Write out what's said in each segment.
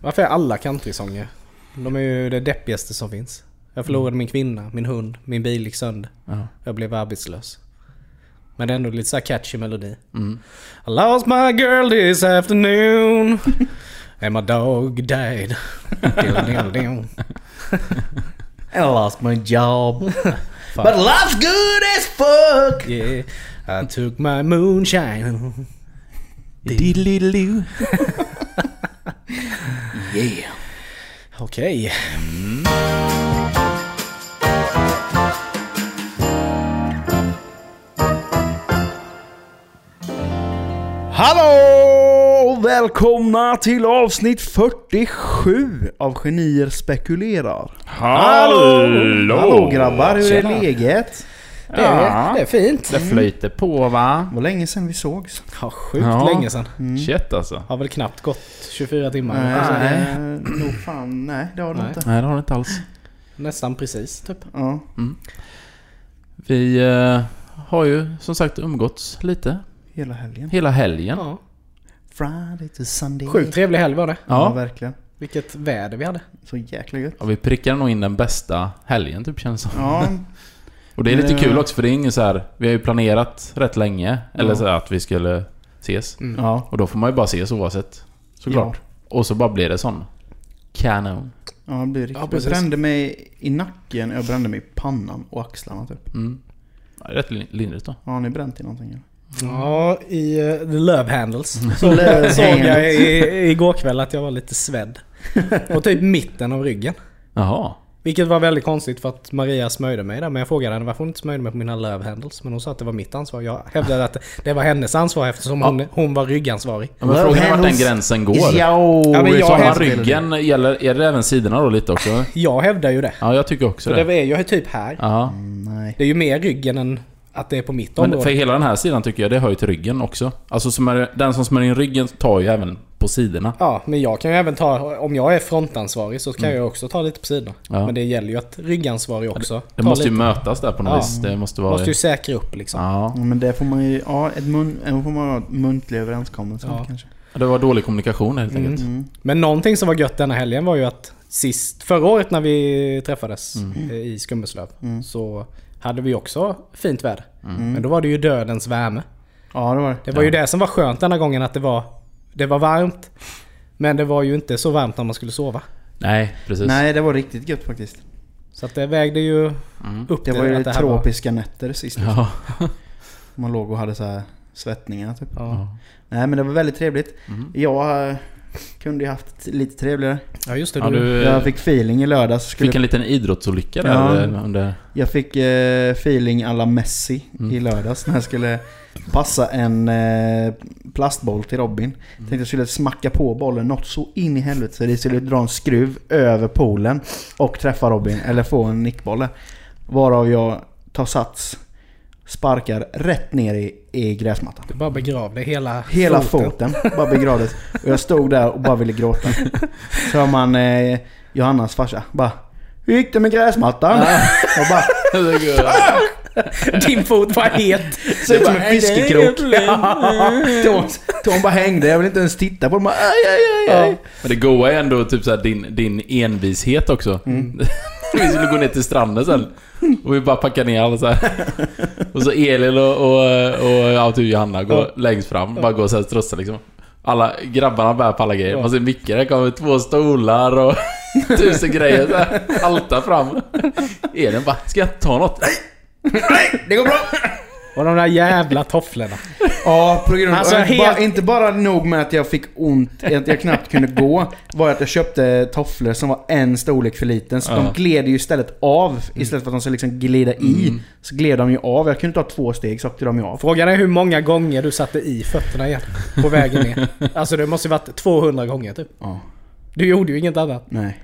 Varför är alla countrysånger? De är ju det deppigaste som finns. Jag förlorade min kvinna, min hund, min bil gick sönder. Ja. Jag blev arbetslös. Men det är ändå lite så catchy melodi. Mm. I lost my girl this afternoon And my dog died. I lost my job. But life's good as fuck! Yeah, I took my moonshine. Diddly-diddly. Yeah. Okej. Hallå! Välkomna till avsnitt 47 av Genier spekulerar. Hallå! Hallå grabbar, hur är läget? Det, är, det är fint. Det flöjter på va? Det var länge sedan vi sågs. Ja, sjukt Ja. länge sedan. Shit alltså. Har väl knappt gått 24 timmar. Nej, Alltså, nej. Nog fan, nej det har du Nej. inte. Nej det har det inte alls. Nästan precis typ. Ja. Vi eh, har ju som sagt umgåtts lite. Hela helgen. Hela helgen. Ja. Friday to Sunday. Sjukt trevlig helg var det. Ja, Ja. verkligen. Vilket väder vi hade. Så jäkla gött. Och vi prickar nog in den bästa helgen typ känns det som. Ja, Och det är lite Ja. kul också för det är ingen så här. Vi har ju planerat rätt länge. Eller Ja. så här att vi skulle ses. Mm. ja. Och då får man ju bara ses oavsett. Såklart. Och så bara blir det sån. Kanon. Ja, det blir riktigt. Ja, jag brände mig i nacken, jag brände mig i pannan och axlarna typ. Mm. Ja, rätt lin- lindrigt då. Har ni bränt i någonting? eller? Ja, i uh, The Love Handles. Så Love såg jag i, igår kväll att jag var lite svedd. På typ mitten av ryggen. Jaha. Vilket var väldigt konstigt för att Maria smörjde mig där. Men jag frågade henne varför hon inte smörjde mig på mina love handles. Men hon sa att det var mitt ansvar. Jag hävdade att det var hennes ansvar eftersom hon, hon var ryggansvarig. Ja, men frågan är vart den gränsen går. Ja, Ja, men jag hävdar- ryggen, gäller, är det även sidorna då lite också? Jag hävdar ju det. Ja, jag tycker också För det. det är ju typ här. Ja. Mm, Nej. Det är ju mer ryggen än att det är på mitt Men område. för hela den här sidan tycker jag det hör ju till ryggen också. Alltså smörj, den som smörjer in ryggen tar ju även på sidorna. Ja, men jag kan ju även ta... Om jag är frontansvarig så kan jag också ta lite på sidorna. Ja. Men det gäller ju att ryggansvarig också Det tar måste ju lite. mötas där på något Ja. vis. Det måste vara... Måste ju säkra upp liksom. Ja. Ja, men det får man ju, ja, ett mun, en får man ha muntlig överenskommelse om Ja. kanske. Det var dålig kommunikation helt Mm. enkelt. Mm. Men någonting som var gött denna helgen var ju att sist, förra året när vi träffades Mm. eh, i Skummeslöv Mm. så hade vi också fint väder. Mm. Men då var det ju dödens värme. Ja, det var det. Det var ju det som var skönt denna gången att det var, det var varmt. Men det var ju inte så varmt när man skulle sova. Nej, precis. Nej, det var riktigt gött faktiskt. Så att det vägde ju Mm. upp Det var ju att det här var- tropiska nätter sist. Ja. Man låg och hade så här svettningar typ. Ja. Nej, men det var väldigt trevligt. Mm. Jag kunde ju haft lite trevligare. ja just det. Ja, du, du Jag fick feeling i lördags. Skulle, fick en liten idrottsolycka där Ja. eh, under... Jag fick eh, feeling alla Messi Mm. i lördags när jag skulle passa en eh, plastboll till Robin. Tänkte jag skulle smacka på bollen något så in i helvete så det skulle dra en skruv över poolen och träffa Robin eller få en nickboll. Varav jag tar sats, sparkar rätt ner i, i gräsmattan. du bara begravde hela, Hela foten, bara begravdes. Och jag stod där och bara ville gråta. Så hör man eh, Johannas farsa bara Hur gick det med gräsmattan? Och bara Din fot var het. Ser ut som en bara, fiskekrok. "Nej, det är Tån, tån bara hängde, jag vill inte ens titta på dem. Bara, Aj, aj, aj, aj. Men det goa är ändå typ såhär din, din envishet också. Mm. Vi skulle gå ner till stranden sen. Och vi bara packar ner alla så här. Och så Elin och, och, och ja, typ Johanna går längst fram. Bara går såhär strossar liksom. Alla grabbarna bär på alla grejer. Man ser Micke, det kommer två stolar och tusen grejer så här. Haltar fram. Elin bara, ska jag ta något? Nej! Det går bra! Och de där jävla tofflorna. Ja, på grund av... Alltså, helt- bara, inte bara nog med att jag fick ont, att jag knappt kunde gå, var att jag köpte tofflor som var en storlek för liten. Så Ja. de gled ju istället av, istället för att de skulle liksom glida i. Mm. Så gled de ju av. Jag kunde ta två steg så åkte de ju av. Frågan är hur många gånger du satte i fötterna igen. På vägen ner. Alltså det måste ju varit 200 gånger typ. Ja, Du gjorde ju inget annat. nej.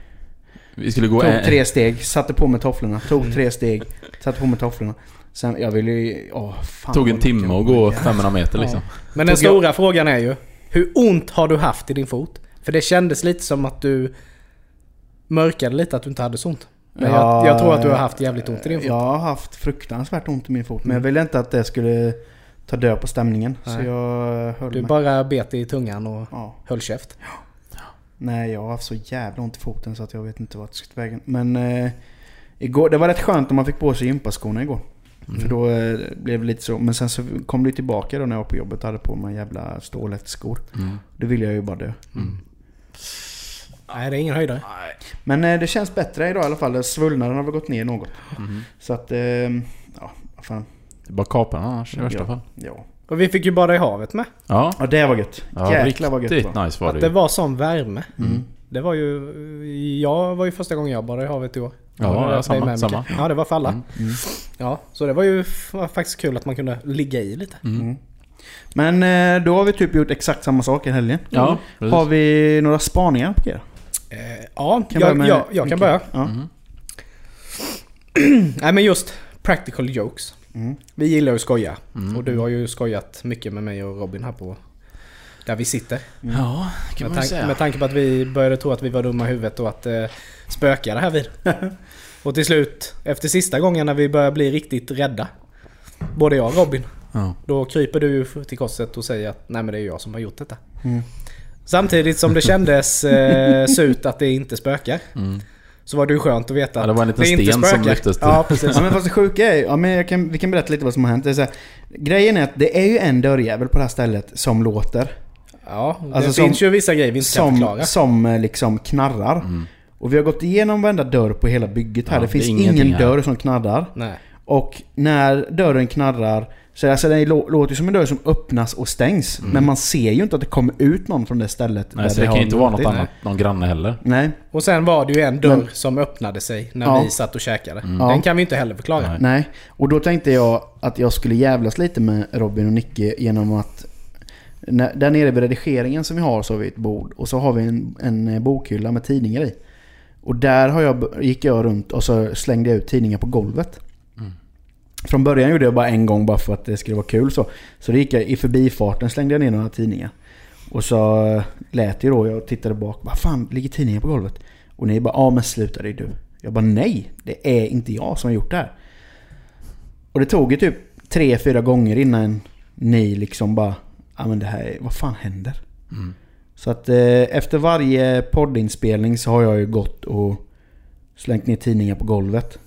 Vi skulle gå Tog tre steg, satte på mig tofflorna. Tog Mm. tre steg, satte på mig tofflorna. Sen, jag ville ju... Åh, fan Tog en timme att gå orkar. 500 meter liksom. Men den Tog jag- stora frågan är ju. Hur ont har du haft i din fot? För det kändes lite som att du mörkade lite att du inte hade så ont. Men Ja, jag, jag tror att du har haft jävligt ont i din fot. Jag har haft fruktansvärt ont i min fot. Men Mm. jag ville inte att det skulle ta död på stämningen. Så Nej. jag höll Du mig. bara bet i tungan och Ja. höll käft. Nej, jag har haft så jävla ont i foten så att jag vet inte vart jag ska ta vägen. Men eh, igår, det var rätt skönt om man fick på sig gympaskorna igår. För då eh, blev det lite så. Men sen så kom det tillbaka då när jag var på jobbet och hade på mig jävla stålhättskor. Mm. Då ville jag ju bara dö. Nej, det är ingen höjdare. Men eh, det känns bättre idag i alla fall. Svullnaden har väl gått ner något. Mm. Så att, eh, ja, vad fan. Det är bara kapa den annars i värsta Ja. fall. Ja. Och vi fick ju bada i havet med. Ja, ja, det var gött. ja Jäklar vad gött det var. nice var Att det det ju. var sån värme. Mm. Det var ju... Jag var ju första gången jag badade i havet i år. Ja, ja, var samma, samma. Ja, det var för alla. Mm. Mm. Ja, så det var ju faktiskt kul att man kunde ligga i lite. Mm. Men eh, då har vi typ gjort exakt samma sak i helgen. Ja, precis. Har vi några spaningar på er? Eh, ja, Kan jag, med jag, jag kan börja. Ja. Mm. Nej men just practical jokes. Mm. Vi gillar ju att skoja. Mm. Och du har ju skojat mycket med mig och Robin här på... Där vi sitter. Ja, kan Med, man ju säga. med tanke på att vi började tro att vi var dumma i huvudet och att eh, spökade här vid. och till slut, efter sista gången när vi börjar bli riktigt rädda. Både jag och Robin. Ja. Då kryper du till korset och säger att nej men det är jag som har gjort detta. Mm. Samtidigt som det kändes eh, surt att det inte spökar. Mm. Så var det ju skönt att veta Ja, att det var en liten inte sten som spökar. lyftes till. Ja, precis. Ja men fast det sjuka är ja, men jag kan, vi kan berätta lite vad som har hänt. Det är så här, grejen är att det är ju en dörrjävel på det här stället som låter. Ja, det Alltså som- finns ju vissa grejer vi inte kan Som, förklara. som eh, liksom knarrar. Mm. Och vi har gått igenom varenda dörr på hela bygget här. Ja, det det finns är ingen här. dörr som knarrar. Nej. Och när dörren knarrar så alltså det lå- låter som en dörr som öppnas och stängs. Men man ser ju inte att det kommer ut någon från det stället. Mm. Nej, så det kan har ju inte vara något annat, någon granne heller. Nej, Och sen var det ju en dörr Men- som öppnade sig när Ja. vi satt och käkade. Ja. Den kan vi inte heller förklara. Nej. nej. Och då tänkte jag att jag skulle jävlas lite med Robin och Nicke genom att när, där nere vid redigeringen som vi har så har vi ett bord och så har vi en, en eh, bokhylla med tidningar i. Och där har jag, gick jag runt och så slängde jag ut tidningar på golvet. Mm. Från början gjorde jag bara en gång bara för att det skulle vara kul så. Så då gick jag i förbifarten slängde jag ner några tidningar. Och så eh, lät det då, jag tittade bak. Vad fan, ligger tidningar på golvet? Och ni bara, ja men sluta det är du. Jag bara, nej, det är inte jag som har gjort det här. Och det tog ju typ tre, fyra gånger innan ni liksom bara, ja men det här, är- vad fan händer? Mm. Så att eh, efter varje poddinspelning så har jag ju gått och slängt ner tidningar på golvet.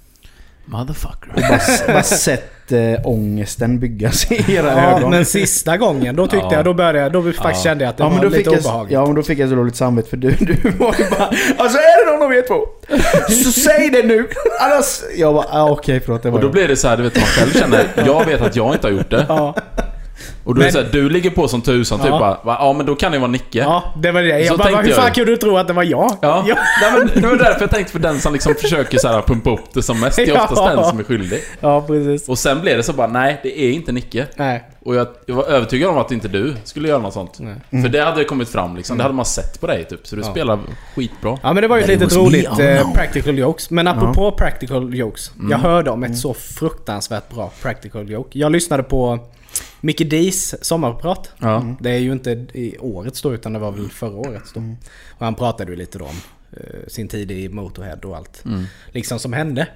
Motherfucker. Och bara, bara sett eh, ångesten byggas i era Ja, ögon. men sista gången då tyckte Ja. jag, då började då faktiskt Ja. kände jag att det Ja var lite fick jag, obehagligt. ja men då fick jag så dåligt samvete för du, du var ju bara Alltså är det någon av er två? Så säg det nu! Annars... Jag bara, ah, okej förlåt det var Och då jag. blir det så här, du vet man själv känner, jag vet att jag inte har gjort det. Ja, Och då är det Men- så här, du ligger på som tusan typ Ja. bara, va? ja men då kan det vara Nicke. ja, det var det. Så Jag bara, tänkte hur jag fan kunde du tro att det var jag? Ja, Nej, men det var därför jag tänkte för den som liksom försöker så här pumpa upp det som mest, det är Ja. oftast den som är skyldig. ja precis. Och sen blev det så bara, nej det är inte Nicke. Nej. Och jag, jag var övertygad om att inte du skulle göra något sånt. Nej. För det hade kommit fram liksom, det hade man sett på dig typ. Så du Ja. spelar skitbra. Ja men det var ju ett litet me roligt all eh, along. practical jokes. Men apropå practical jokes. Mm. Jag hörde om ett så fruktansvärt bra practical joke. Jag lyssnade på Mickey D's sommarprat. Ja. Det är ju inte i årets då utan det var väl förra årets då. Och han pratade ju lite då om eh, sin tid i Motorhead och allt. Mm. Liksom som hände.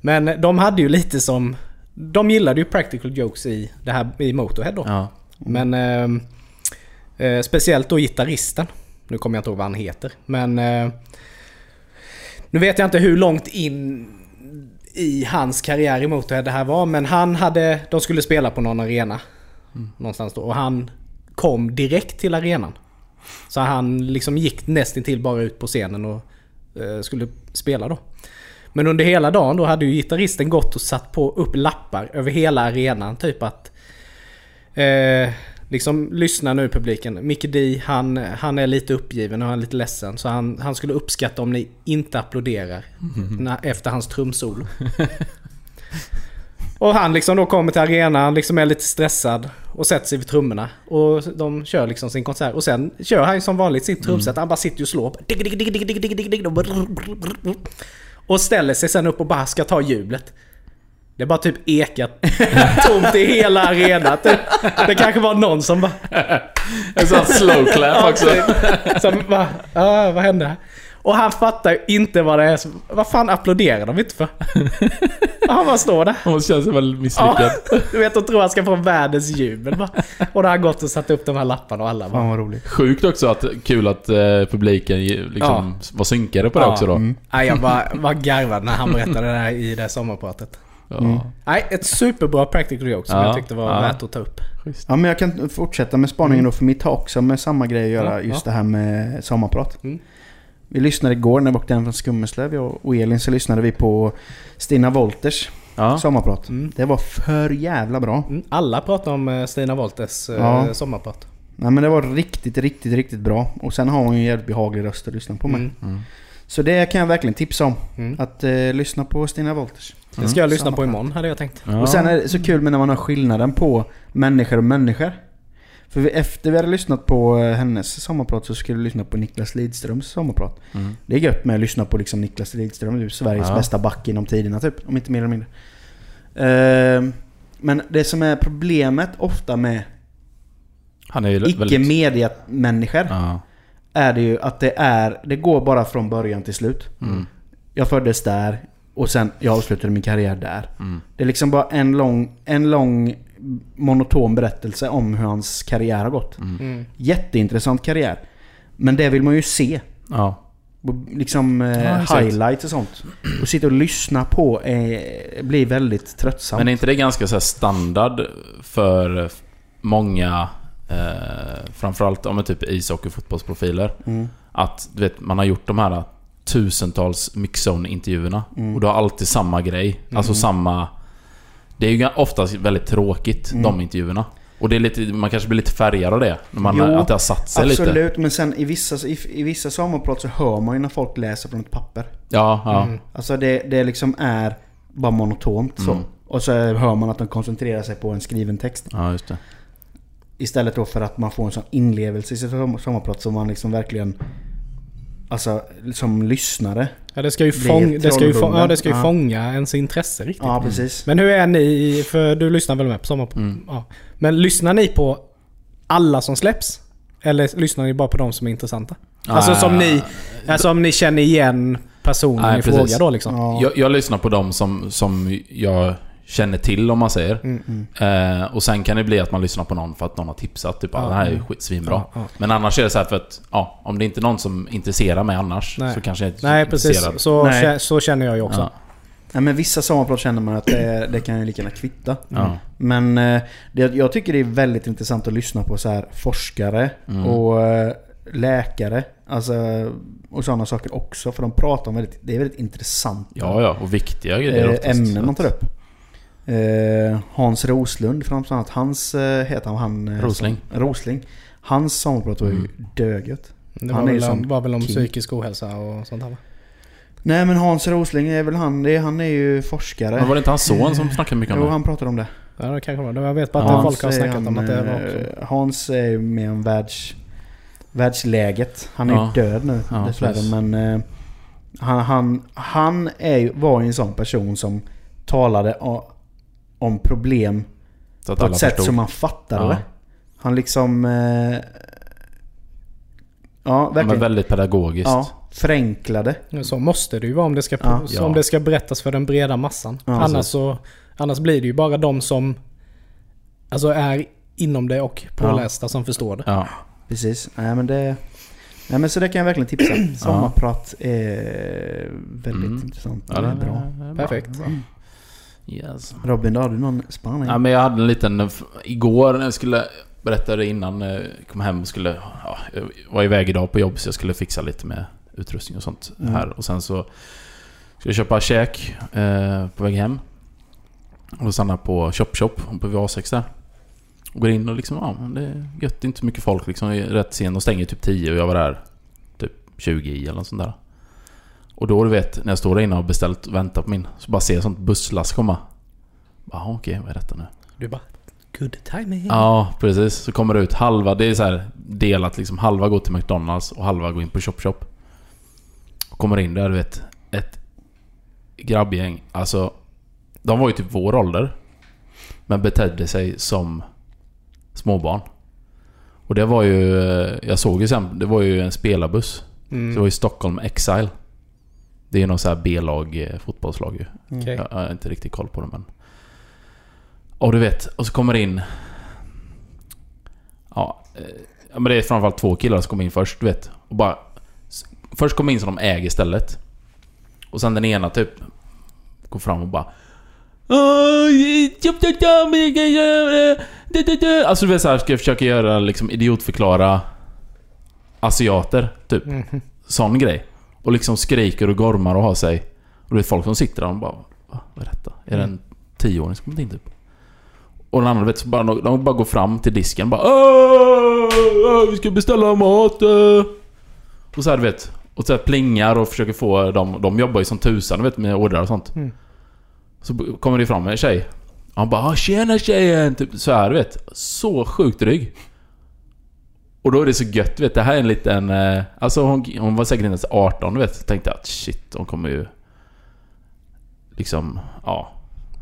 Men de hade ju lite som... De gillade ju practical jokes i, det här, i Motorhead då. Ja. Men ehm, eh, speciellt då gitarristen. Nu kommer jag inte ihåg vad han heter. Men eh, nu vet jag inte hur långt in i hans karriär i Motorhead det här var. Men han hade, de skulle spela på någon arena. Någonstans då. Och han kom direkt till arenan. Så han liksom gick nästintill bara ut på scenen och eh, skulle spela då. Men under hela dagen då hade ju gitarristen gått och satt på upp lappar över hela arenan. Typ att Eh, liksom lyssna nu publiken. Micke D, han, han är lite uppgiven och han är lite ledsen. Så han, han skulle uppskatta om ni inte applåderar när, efter hans trumsolo. och han liksom då kommer till arenan, liksom är lite stressad och sätter sig vid trummorna. Och de kör liksom sin konsert. Och sen kör han som vanligt sitt trumset. Han bara sitter och slår. Och ställer sig sen upp och bara ska ta hjulet. Det är bara typ ekat tomt i hela arenan. Det kanske var någon som bara... En sån slow clap också. typ. Som bara, ah, vad hände? Och han fattar ju inte vad det är som... Vad fan applåderar de inte för? Han bara står där. Hon känns väl misslyckad. Du vet, och tror han ska få världens jubel bara. Och då har han gått och satt upp de här lapparna och alla bara... Fan vad roligt. Sjukt också att kul att eh, publiken liksom var synkade på det Ja. också då. Mm. Nej, jag bara, bara garvade när han berättade det där i det sommarpratet. Ja. Nej, ett superbra practical joke som Ja, jag tyckte var ja. värt att ta upp. Ja men jag kan fortsätta med spaningen då för mitt har också med samma grej att göra Ja, just ja. det här med sommarprat. Mm. Vi lyssnade igår när vi åkte hem från Skummeslöv jag och Elin så lyssnade vi på Stina Wolters Ja. sommarprat. Mm. Det var för jävla bra. Mm, Alla pratar om eh, Stina Wolters eh, Ja. sommarprat. Nej men det var riktigt, riktigt, riktigt bra. Och sen har hon ju en jävligt behaglig röst att lyssna på med. Mm. Mm. Så det kan jag verkligen tipsa om. Mm. Att eh, lyssna på Stina Wolters. Det ska jag lyssna Samma på imorgon hade jag tänkt. Ja. Och sen är det så kul med när man har skillnaden på människor och människor. För vi, efter vi hade lyssnat på eh, hennes sommarprat så skulle vi lyssna på Niklas Lidströms sommarprat. Mm. Det är gött med att lyssna på liksom Niklas Lidström, Sveriges Ja. bästa back inom tiderna typ. Om inte mer eller mindre. Ehm, men det som är problemet ofta med Han är ju icke-media-människor Ja. är det ju att det är, det går bara från början till slut. Mm. Jag föddes där och sen jag avslutade min karriär där. Mm. Det är liksom bara en lång, en lång monoton berättelse om hur hans karriär har gått. Mm. Jätteintressant karriär. Men det vill man ju se. Ja. Liksom eh, highlights och sånt. Och sitta och lyssna på eh, blir väldigt tröttsamt. Men är inte det ganska så här standard för många, eh, framförallt om typ ishockey fotbollsprofiler? Mm. Att du vet, man har gjort de här tusentals mixzone-intervjuerna. Mm. Och du har alltid samma grej. Alltså samma... Det är ju oftast väldigt tråkigt, Mm. de intervjuerna. Och det är lite, man kanske blir lite färgad av det. När man, Jo, att det har satt sig Absolut, lite. men sen i vissa, i, i vissa sommarprat så hör man ju när folk läser från ett papper. Ja, ja. Mm. Alltså det, det liksom är bara monotont så. Mm. Och så hör man att de koncentrerar sig på en skriven text. Ja, just det. Istället då för att man får en sån inlevelse i sitt som- sommarprat som man liksom verkligen... Alltså som lyssnare. Ja, det ska ju, fång, det ska ju, få, trollbunden. ja, det ska ju Ja. fånga ens intresse riktigt. Ja precis. Men hur är ni, för du lyssnar väl med på sommar... Mm. Ja. Men lyssnar ni på alla som släpps? Eller lyssnar ni bara på de som är intressanta? Alltså som ni, alltså om ni känner igen personen i fråga då liksom? Ja. Jag, jag lyssnar på dem som, som jag känner till om man säger. Mm. Mm. Eh, och sen kan det bli att man lyssnar på någon för att någon har tipsat. Typ, ah, Ja. det här är ju skit, svinbra. Ja, ja. Men annars är det så här för att, ja, om det inte är någon som intresserar mig annars Nej. så kanske jag inte Nej precis, så, Nej. så känner jag ju också. Ja. Nej, men vissa sommarprat känner man att det, det kan ju lika gärna kvitta. Ja. Men eh, det, jag tycker det är väldigt intressant att lyssna på så här forskare Mm. och eh, läkare. Alltså, och sådana saker också. För de pratar om väldigt, det är väldigt intressanta ja, ja, och viktiga grejer eh, oftast. ämnen de tar upp. Eh, Hans Roslund framför allt. Hans, eh, heter han, han eh, Rosling. Som, Rosling. Hans sommarprat var ju Mm. dögött. Det Han var, väl, om- som var väl om king. psykisk ohälsa och sånt här va? Nej men Hans Rosling är väl han, det är, han är ju forskare. Men var det inte hans son som snackade mycket om Jo, det? han pratar om det. Ja det kanske var det. Jag vet bara att Ja, folk har snackat han, om att det var också. Hans är ju med om världs, världsläget. Han är Ja. ju död nu Ja, dessvärre men eh, han, han, han är, ju- var ju en sån person som talade o- om problem Så på ett sätt förstod. som man fattade Ja. det. Han liksom... Eh, ja, Ja, men verkligen. väldigt pedagogiskt. Ja, förenklade. Så måste det ju vara om det ska, Ja. så Ja. om det ska berättas för den breda massan. Ja, annars, precis. så, annars blir det ju bara de som alltså är inom det och pålästa som förstår det. Ja. Precis. Nej men det... Nej men så det kan jag verkligen tipsa. Sommarprat är väldigt Mm. intressant. Ja, det är bra. Perfekt. Bra. Yes. Robin, då har du någon spaning? Ja, men jag hade en liten... f- Igår när jag skulle... Berätta det innan jag kom hem och skulle... Ja, jag var iväg idag på jobb så jag skulle fixa lite med utrustning och sånt Mm. här. Och sen så... Skulle jag köpa käk eh, på väg hem. Och då stannade jag på Chop Chop på V6 där. Och går in och liksom, ja men det är gött, det är inte så mycket folk liksom. Är rätt sent, de stänger typ 10 och jag var där typ 20 i eller något sånt där. Och då du vet, när jag står där inne och beställt och väntar på min, så bara ser jag sånt busslass komma. Ja okej, vad är detta nu? Du bara Good timing. Ja, precis. Så kommer det ut halva, det är så här delat liksom. Halva går till McDonalds och halva går in på Chop Chop. Och kommer in där, du vet. Ett grabbgäng. Alltså, de var ju typ vår ålder. Men betedde sig som småbarn. Och det var ju... Jag såg ju sen, det var ju en spelarbuss. Så det Mm. var ju Stockholm Exile. Det är ju någon så här B-lag, eh, fotbollslag ju. Okej. Jag, jag har inte riktigt koll på det men... Och du vet, och så kommer det in... Ja, eh, ja men det är framförallt två killar som kommer in först, du vet. Och bara... Först kommer in som de äger stället. Och sen den ena typ... Går fram och bara... Alltså du vet såhär, ska jag försöka göra liksom idiotförklara asiater, typ. Mhm. Sån grej. Och liksom skriker och gormar och har sig. Och du vet folk som sitter där och bara Va? Vad är detta? Är det en tioåring som kommit in typ? Och den andra vet bara, de bara går fram till disken och bara "Åh, åh, Vi ska beställa mat! äh." Och så här du vet. Och så här plingar och försöker få dem... De jobbar ju som tusan du vet med ordrar och sånt. Mm. Så kommer det fram en tjej. Och han bara "Ah, 'Tjena tjejen!' Typ så här du vet. Så sjukt dryg. Och då är det så gött, vet. Det här är en liten... eh, Alltså hon, hon var säkert inte ens 18, du vet. Så tänkte jag att shit, hon kommer ju... Liksom, ja...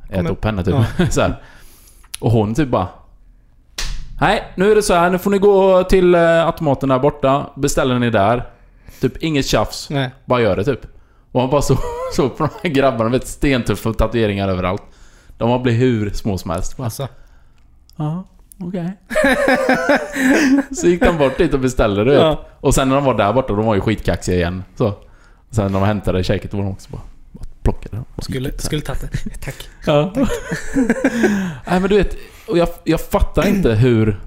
Äta Kommer- upp henne typ. så här. Och hon typ bara... Nej, nu är det så här. Nu får ni gå till eh, automaten där borta. Beställer ni där. Typ inget tjafs. Nej. Bara gör det typ. Och han bara så, så på de här grabbarna, vet stentuffa tatueringar överallt. De har blivit hur små som helst. Bara, Alltså. Ja, okej. så gick de bort dit och beställde du vet. Ja. Och sen när de var där borta, de var ju skitkaxiga igen. Så. Sen när de hämtade käket, var de också bara, bara plockade dem. Skulle, skulle tagit det. Tack. Ja. Nej men du vet, och jag, jag fattar inte hur...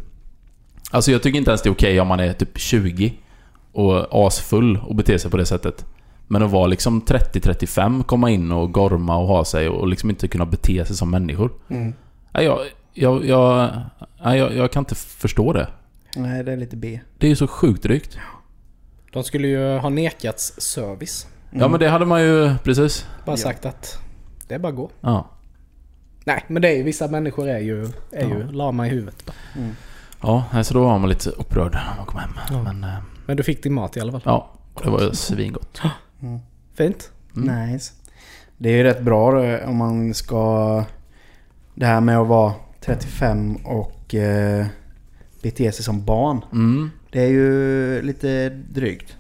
Alltså jag tycker inte ens det är okej om man är typ 20 och asfull och beter sig på det sättet. Men att vara liksom 30-35, komma in och gorma och ha sig och liksom inte kunna bete sig som människor. Mm. Nej, jag, jag, jag, nej, jag, jag kan inte förstå det. Nej, det är lite B. Det är ju så sjukt drygt. De skulle ju ha nekats service. Ja men det hade man ju precis. Bara Ja. sagt att det är bara att gå. Ja. Nej, men det är ju vissa människor är ju, är ju Ja. lama i huvudet. bara. Ja, så då var man lite upprörd när man kom hem. Ja. Men eh, Men du fick din mat i alla fall. ja, det var ju svingott. Fint. Mm. Nice. Det är ju rätt bra eh, om man ska... Det här med att vara 35 och eh, bete sig som barn. Mm. Det är ju lite drygt.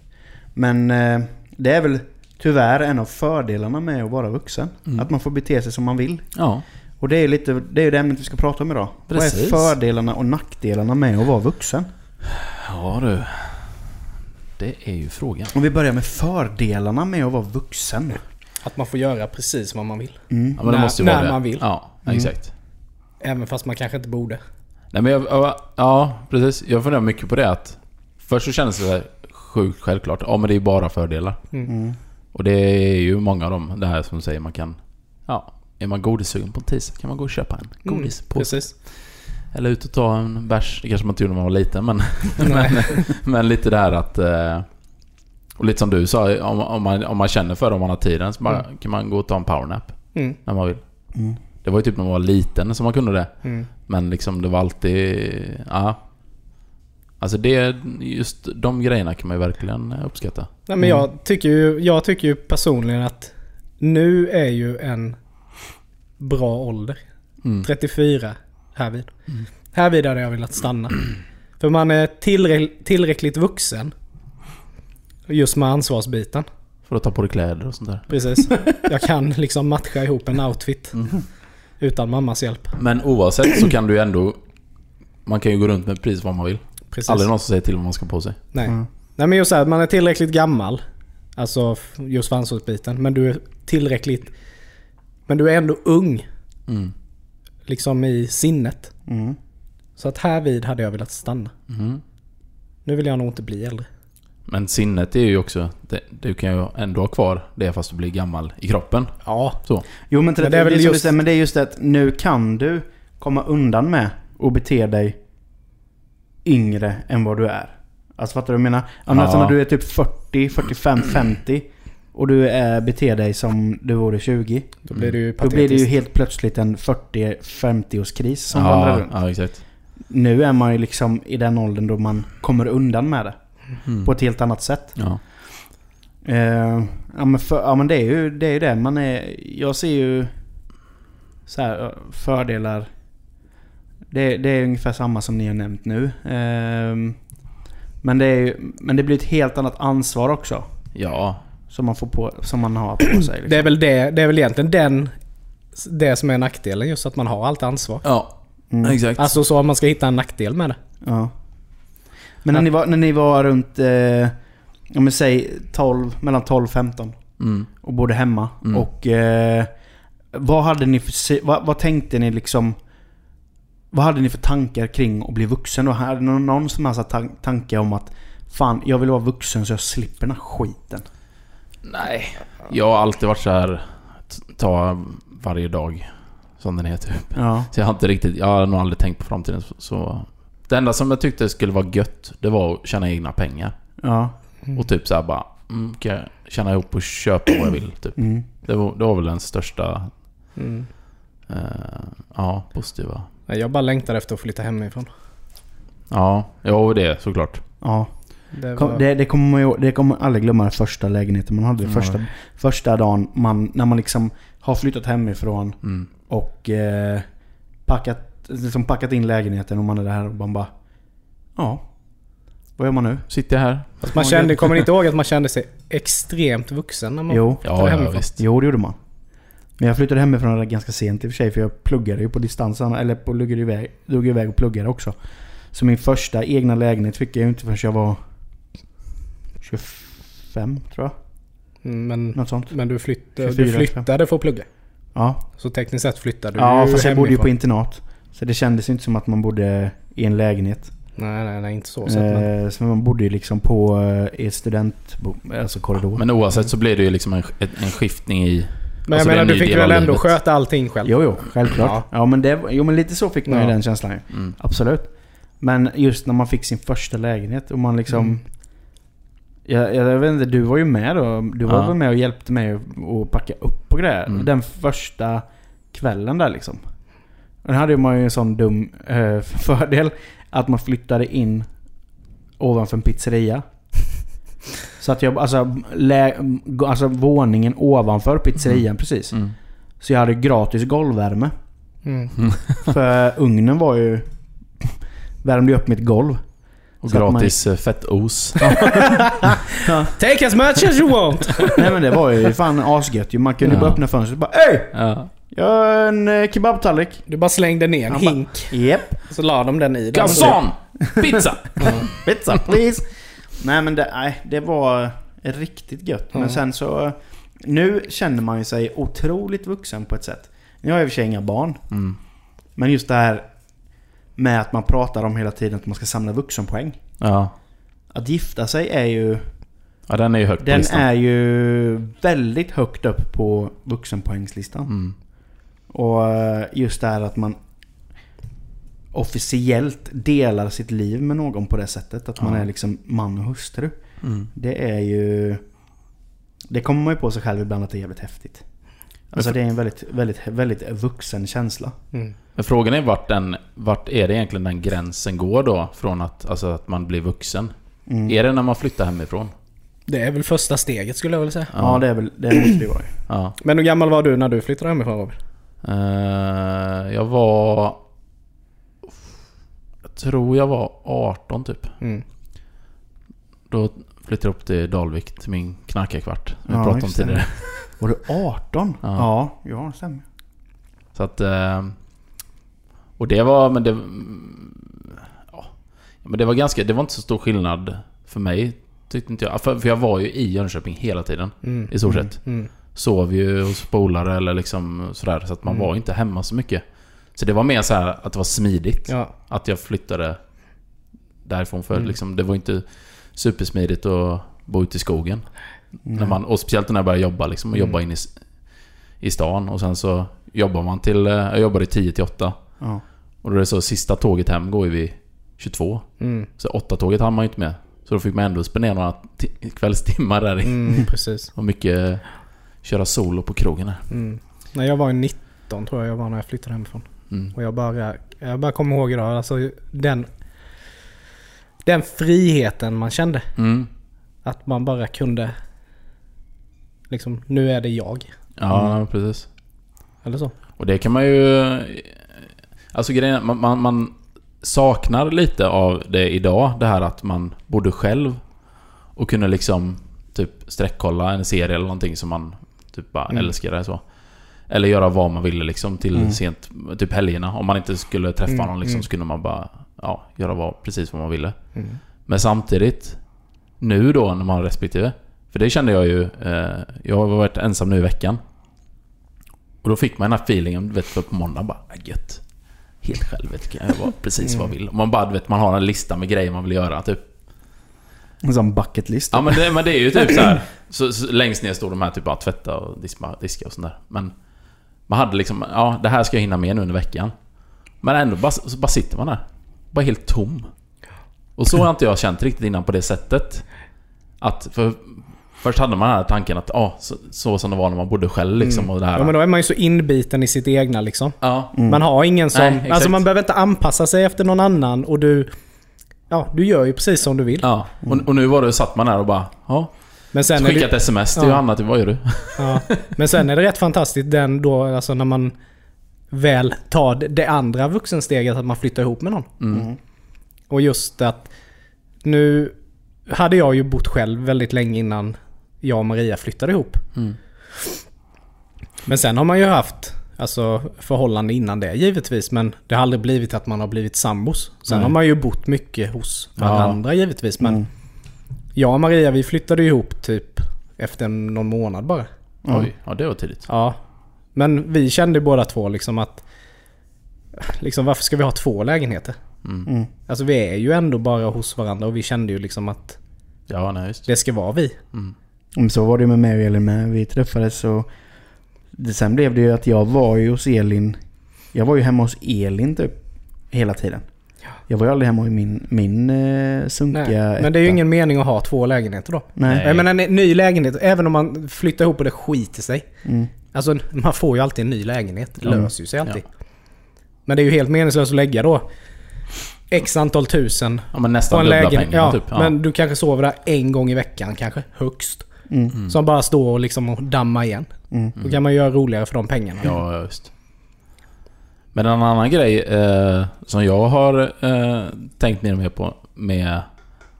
Men eh, det är väl tyvärr en av fördelarna med att vara vuxen. Mm. Att man får bete sig som man vill. Ja. Och det är lite det, är ju det ämnet vi ska prata om idag. Vad är Precis. fördelarna och nackdelarna med att vara vuxen? Ja du. Det är ju frågan. Om vi börjar med fördelarna med att vara vuxen. Att man får göra precis vad man vill. Mm. Ja, men det När- måste ju vara när det. man vill. Ja, Mm. Även fast man kanske inte borde. Nej men jag, ja, precis. Jag funderar mycket på det att... Först så kändes det sjukt självklart. Ja men det är ju bara fördelar. Mm. Och det är ju många av dem, det här som säger, man kan... Ja, är man godissugen på en tisdag kan man gå och köpa en Mm, godispåse. Precis. Eller ut och ta en bärs. Det kanske man inte gjorde när man var liten men... Nej. Men lite där att... eh, Och lite som du sa, om, om, man, om man känner för det, om man har tiden, så bara, kan man gå och ta en powernap Mm. när man vill. Mm. Det var ju typ när man var liten som man kunde det. Mm. Men liksom det var alltid... Ja. Alltså det... Just de grejerna kan man ju verkligen uppskatta. Nej, men jag, tycker ju, jag tycker ju personligen att nu är ju en bra ålder. Mm. 34 härvid. Härvid hade jag velat stanna. För man är tillräck- tillräckligt vuxen. Just med ansvarsbiten. För att ta på dig kläder och sånt där. Precis. Jag kan liksom matcha ihop en outfit. Utan mammas hjälp. Men oavsett så kan du ju ändå... Man kan ju gå runt med precis vad man vill. Precis. Aldrig någon som säger till vad man ska på sig. Nej. Mm. Nej men just så här, man är tillräckligt gammal. Alltså just för ansvarsbiten. Men du är tillräckligt... Men du är ändå ung. Mm. Liksom i sinnet. Mm. Så att här vid hade jag velat stanna. Mhm. Nu vill jag nog inte bli äldre. Men sinnet är ju också... Det, du kan ju ändå ha kvar det fast du blir gammal i kroppen. Ja. Så. Jo men, till Men det, det är väl det, just- det, men det är just det att nu kan du komma undan med att bete dig yngre än vad du är. Alltså fattar du vad jag menar? Ja. Ja. Alltså när du är typ 40, 45, 50 och du är, beter dig som du vore 20. Då blir det ju Då patetiskt. blir det ju helt plötsligt en 40-50-årskris som vandrar Ja, runt. ja, exakt. Nu är man ju liksom i den åldern då man kommer undan med det. Mm. På ett helt annat sätt. Ja. Eh, ja, men för, ja men det är ju det. Är ju det. Man är, jag ser ju så här, eh, fördelar. Det, det är ungefär samma som ni har nämnt nu. Eh, men, det är, ju- men det blir ett helt annat ansvar också. ja, Som man, får på, som man har på sig. Liksom. Det är väl det, det är väl egentligen den... Det som är nackdelen just att man har allt ansvar. Ja, Mm. exakt. Alltså så om man ska hitta en nackdel med det. Ja. Men när ni var, när ni var runt, eh, om vi säger 12, mellan 12 och 15 Mm. och bodde hemma. Mm. Och eh, vad hade ni för, vad, vad tänkte ni liksom... Vad hade ni för tankar kring att bli vuxen då? Hade ni någon, som helst tan- tanke om att Fan, jag vill vara vuxen så jag slipper den här skiten. Nej. Jag har alltid varit så här ta varje dag som den är typ. Ja. Så jag har inte riktigt, jag har nog aldrig tänkt på framtiden så- så... Det enda som jag tyckte skulle vara gött, det var att tjäna egna pengar. Ja. Och typ så här bara, mm, kan jag tjäna ihop och köpa vad jag vill typ. Mm. Det var, det var väl den största, Mm. eh, ja, positiva. Nej, Jag bara längtar efter att flytta hemifrån. Ja, jo det såklart. Ja. Det Kom, var, det, det, kommer man ju, det kommer man aldrig glömma den första lägenheten man hade. Mm. Första, första dagen man, när man liksom har flyttat hemifrån Mm. och eh, packat, liksom packat in lägenheten och man är där och man bara... Ja. Vad gör man nu? Sitter jag här? Fast man kände, kommer ni inte ihåg att man kände sig extremt vuxen när man Jo. Ja, ja hemifrån. visst. Jo, det gjorde man. Men jag flyttade hemifrån ganska sent i och för sig för jag pluggade ju på distans. Eller på, pluggade iväg, drog iväg och pluggade också. Så min första egna lägenhet fick jag ju inte förrän jag var 25 tror jag. Mm, Men, Något sånt. men du, flyttade, 24, du flyttade för att plugga. Ja, Så tekniskt sett flyttade ja du fast jag bodde ju på hemifrån. internat. Så det kändes inte som att man bodde i en lägenhet. Nej, nej, nej, inte så sett. Men, Eh, så man bodde ju liksom på eh, ett student... Alltså korridor. Men oavsett så blir det ju liksom en, en skiftning i... men alltså, jag menar, en du fick väl ändå livet. sköta allting själv? Jo, jo, självklart. Ja. Ja, men det, jo, men lite så fick man ju Ja. den känslan. Mm. Absolut. Men just när man fick sin första lägenhet och man liksom... Mm. Jag, jag vet inte, du var ju med då. Du var Ja. väl med och hjälpte mig att att packa upp och grejer. Mm. Den första kvällen där liksom. Den hade man ju en sån dum eh, fördel. Att man flyttade in ovanför en pizzeria. Så att jag, alltså, lä, alltså våningen ovanför pizzerian precis. Mm. Så jag hade gratis golvvärme. Mm. För ugnen var ju... Värmde ju upp mitt golv. Och Så gratis man... fettos. Take as much as you want! Nej men det var ju fan asgött. Man kunde Ja. bara öppna fönstret och bara Ey! ja. Jag har en eh, kebabtallrik. Du bara slängde ner en Han bara- hink. Japp. Så la de den i. den. Garçon! Pizza! Pizza please. Nej men det, nej, det var riktigt gött. Men sen så... Nu känner man ju sig otroligt vuxen på ett sätt. Nu har jag i och för sig inga barn. Mm. Men just det här med att man pratar om hela tiden att man ska samla vuxenpoäng. Ja. Att gifta sig är ju... ja, den är ju högt på Den listan. är ju väldigt högt upp på vuxenpoängslistan. Mm. Och eh, just det här att man officiellt delar sitt liv med någon på det sättet. Att man Ja. är liksom man och hustru. Mm. Det är ju... Det kommer man ju på sig själv ibland att det är jävligt häftigt. Alltså det är en väldigt, väldigt, väldigt vuxen känsla. Mm. Men frågan är vart, den, vart är det egentligen den gränsen går då? Från att, alltså att man blir vuxen. Mm. Är det när man flyttar hemifrån? Det är väl första steget skulle jag vilja säga. Ja, det är väl... Det måste det vara. Ja. Men hur gammal var du när du flyttade hemifrån Robin? Eh, jag var... Jag tror jag var 18 typ. Mm. Då flyttade jag upp till Dalvik, till min knarkarkvart. Vi Ja, pratade om tidigare. Var du 18? Ja. Ja, ja det stämmer. Så att... eh, Och det var... Men det... Ja. Men det var ganska... Det var inte så stor skillnad för mig. Tyckte inte jag. För, för jag var ju i Jönköping hela tiden. Mm. I stort sett. Mm. Sov ju hos polare eller liksom sådär. Så att man Mm. var inte hemma så mycket. Så det var mer så här att det var smidigt. Ja. Att jag flyttade därifrån. För Mm. liksom, det var inte supersmidigt att bo ute i skogen. Mm. När man, och speciellt när jag började jobba liksom. Och Mm. jobba in i, i stan. Och sen så jobbar man till... eh, Jag jobbade 10 till 8. Ja. Och då är det så sista tåget hem går ju vid 22. Mm. Så 8-tåget hann man ju inte med. Så då fick man ändå spendera några ti- kvällstimmar där. Mm, precis. Och mycket köra solo på krogen här. Mm. När jag var 19 tror jag jag var när jag flyttade hemifrån. Mm. Och jag bara, jag bara kommer ihåg idag, alltså den... Den friheten man kände. Mm. Att man bara kunde... Liksom, nu är det jag. Ja, precis. Eller så. Och det kan man ju... Alltså grejen man, man, man saknar lite av det idag. Det här att man bodde själv och kunde liksom typ sträckkolla en serie eller någonting som man typ bara Mm. älskade så. Eller göra vad man ville liksom till Mm. sent, typ helgerna. Om man inte skulle träffa Mm, någon liksom mm. så kunde man bara ja, göra vad, precis vad man ville. Mm. Men samtidigt, nu då när man har respektive. För det kände jag ju, eh, jag har varit ensam nu i veckan. Och då fick man den här feelingen, du vet för på måndag bara, "Ah, gött. Helt själv vet, kan jag göra precis vad jag vill. Och man bara, vet, man har en lista med grejer man vill göra typ. En sån bucket list. Ja men det, men det är ju typ så här. Så, så längst ner står de här typ bara tvätta och diska, diska och sånt där. Men man hade liksom, ja det här ska jag hinna med nu under veckan. Men ändå bara, så bara sitter man där. Bara helt tom. Och så har inte jag känt riktigt innan på det sättet. Att, för först hade man den här tanken att, ja, så, så som det var när man bodde själv liksom och det här. Ja men då är man ju så inbiten i sitt egna liksom. Ja. Man har ingen som... Nej, alltså man behöver inte anpassa sig efter någon annan och du... Ja, du gör ju precis som du vill. Ja, och, och nu var det, satt man där och bara, ja. Men sen Skicka ett det, sms till Ja. Johanna, typ, vad gör du? ja, men sen är det rätt fantastiskt den då, alltså när man väl tar det- det andra vuxensteget att man flyttar ihop med någon. Mm. Och just att nu hade jag ju bott själv väldigt länge innan jag och Maria flyttade ihop. Mm. Men sen har man ju haft alltså, förhållande innan det givetvis. Men det har aldrig blivit att man har blivit sambos. Sen Nej. har man ju bott mycket hos Ja. varandra givetvis. Men Mm. jag och Maria vi flyttade ju ihop typ efter någon månad bara. Ja. Oj, ja det var tidigt. Ja. Men vi kände båda två liksom att... Liksom varför ska vi ha två lägenheter? Mm. Mm. Alltså vi är ju ändå bara hos varandra och vi kände ju liksom att Ja, nej just. det ska vara vi. Mm. Men Så var det med mig och Elin med. Vi träffades och... Det, sen blev det ju att jag var ju hos Elin. Jag var ju hemma hos Elin typ. Hela tiden. Jag var ju aldrig hemma i min, min eh, sunkiga Nej. Men det är ju ingen mening att ha två lägenheter då. Nej. Jag menar en ny lägenhet, även om man flyttar ihop och det skiter sig. Mm. Alltså man får ju alltid en ny lägenhet. Det Mm. löser ju sig alltid. Men det är ju helt meningslöst att lägga då X antal tusen Ja men på nästan en dubbla lägenhet. pengarna Ja, typ. Ja. men du kanske sover där en gång i veckan kanske, högst. Mm. Som bara står och liksom dammar igen. Mm. Då kan man göra roligare för de pengarna. Ja, just. Men en annan grej eh, som jag har eh, tänkt mer och mer på med att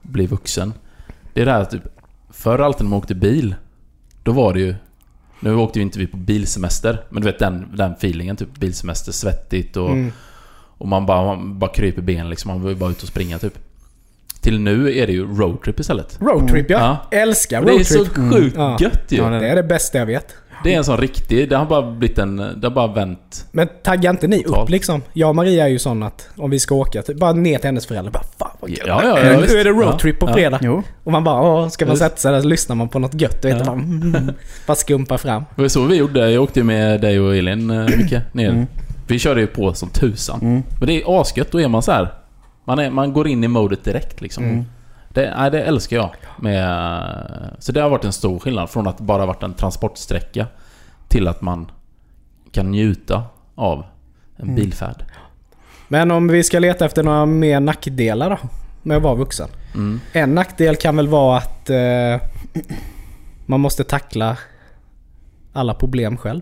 bli vuxen. Det är det här att typ, förr alltid när man åkte bil, då var det ju... Nu åkte ju inte vi på bilsemester, men du vet den, den feelingen, typ bilsemester, svettigt och, Mm. och man bara, man bara kryper ben liksom, man vill bara ut och springa typ. Till nu är det ju roadtrip istället. Roadtrip ja. Ja. Älskar Och det är så roadtrip. sjukt Ja. gött ju! Ja, det- är det bästa jag vet. Det är en sån riktig, det har bara blivit en, det har bara vänt. Men taggar inte ni Totalt. upp liksom? Jag och Maria är ju sån att om vi ska åka, typ, bara ner till hennes föräldrar. Bara, Fan vad gött. Ja, ja, ja, nu är det roadtrip Ja, på ja. fredag. Jo. Och man bara, Åh, ska man sätta sig där så lyssnar man på något gött. Du vet, Ja. bara, mm, bara skumpa fram. Det var så vi gjorde. Jag åkte ju med dig och Elin eh, Micke ner. Mm. Vi körde ju på som tusan. Mm. Men det är asgött. Då är man så här. Man, är, man går in i modet direkt liksom. Mm. Det, nej, det älskar jag. Med, så det har varit en stor skillnad från att bara varit en transportsträcka till att man kan njuta av en Mm. bilfärd. Men om vi ska leta efter några mer nackdelar då? Med att vara vuxen. Mm. En nackdel kan väl vara att eh, man måste tackla alla problem själv.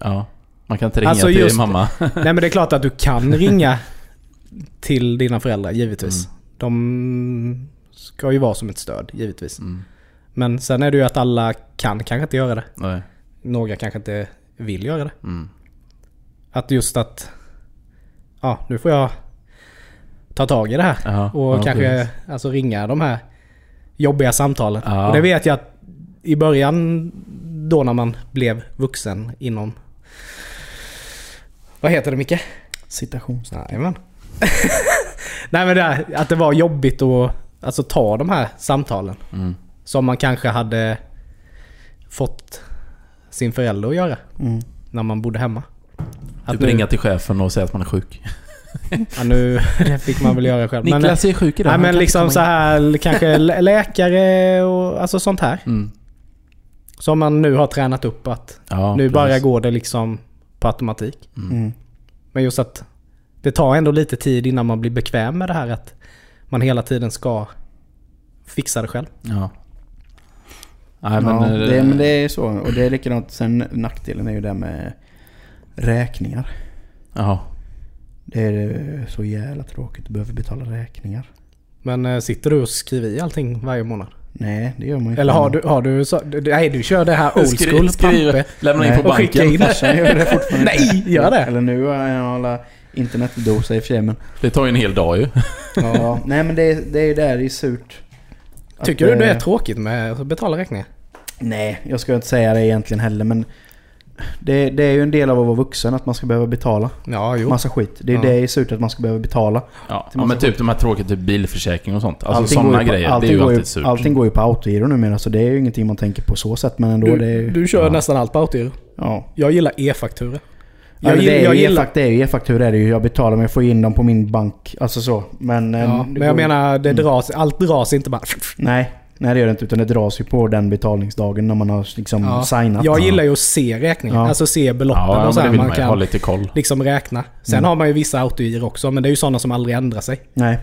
Ja. Man kan inte ringa Alltså till just- mamma. Nej men det är klart att du kan ringa till dina föräldrar givetvis. De ska ju vara som ett stöd givetvis. Mm. Men sen är det ju att alla kan kanske inte göra det. Nej. Några kanske inte vill göra det. Mm. Att just att... Ja, nu får jag ta tag i det här. Ja, Och ja, kanske precis. alltså, ringa de här jobbiga samtalen. Ja. Och det vet jag att i början då när man blev vuxen inom... Vad heter det Micke? Citations. Jajamän. Nej men det här, att det var jobbigt att alltså, ta de här samtalen. Mm. Som man kanske hade fått sin förälder att göra Mm. när man bodde hemma. Att Typ nu, ringa till chefen och säga att man är sjuk. Ja, nu, det fick man väl göra själv. Men, Niklas är sjuk idag. nej, men liksom så här kanske lä- läkare och alltså sånt här. Mm. Som man nu har tränat upp att Ja, nu bara precis. går det liksom på automatik. Mm. Men just att det tar ändå lite tid innan man blir bekväm med det här att man hela tiden ska fixa det själv. Ja. Nej men... ja, eh, det, men det är så. Och det är likadant. Sen nackdelen är ju det med räkningar. Ja. Det är så jävla tråkigt att behöva betala räkningar. Men eh, sitter du och skriver i allting varje månad? Nej, det gör man inte. Eller har du, har du så, Nej, du kör det här old school, skriv- pampe. Lämna in på Och skicka banken. in. Farsan gör det fortfarande. Nej, gör det? Eller nu har jag alla internetdosa i och för sig men... Det tar ju en hel dag ju. Ja, nej men det, är- det är ju där det är surt. Att, Tycker du det är eh, tråkigt med att betala räkningar? Nej, jag ska inte säga det egentligen heller men... Det, det är ju en del av att vara vuxen att man ska behöva betala Ja, jo. massa skit. Det är Ja. det är surt att man ska behöva betala. Ja, ja men typ de här tråkiga typ bilförsäkring och sånt. Alltså sådana ju på- grejer. Det är ju alltid surt. Allting går ju på autogiro numera så det är ju ingenting man tänker på så sätt men ändå Du, det är ju... du kör ja. nästan allt på autogiro. Ja. Jag gillar e-faktura. Ja, Jag, gill- det, är jag ju gillar... det är ju e-faktura är det ju. Jag betalar men jag får in dem på min bank. Alltså så. Men... eh, Ja, det men går- jag menar, det Mm. dras, allt dras inte bara... Nej. Nej det gör det inte utan det dras ju på den betalningsdagen när man har liksom Ja. signat. Jag gillar ju att se räkningen. Ja. Alltså se beloppen Ja, och så här man man ju. Ha kan lite koll. liksom räkna. Sen Mm. har man ju vissa autogiro också, men det är ju sådana som aldrig ändrar sig. Nej.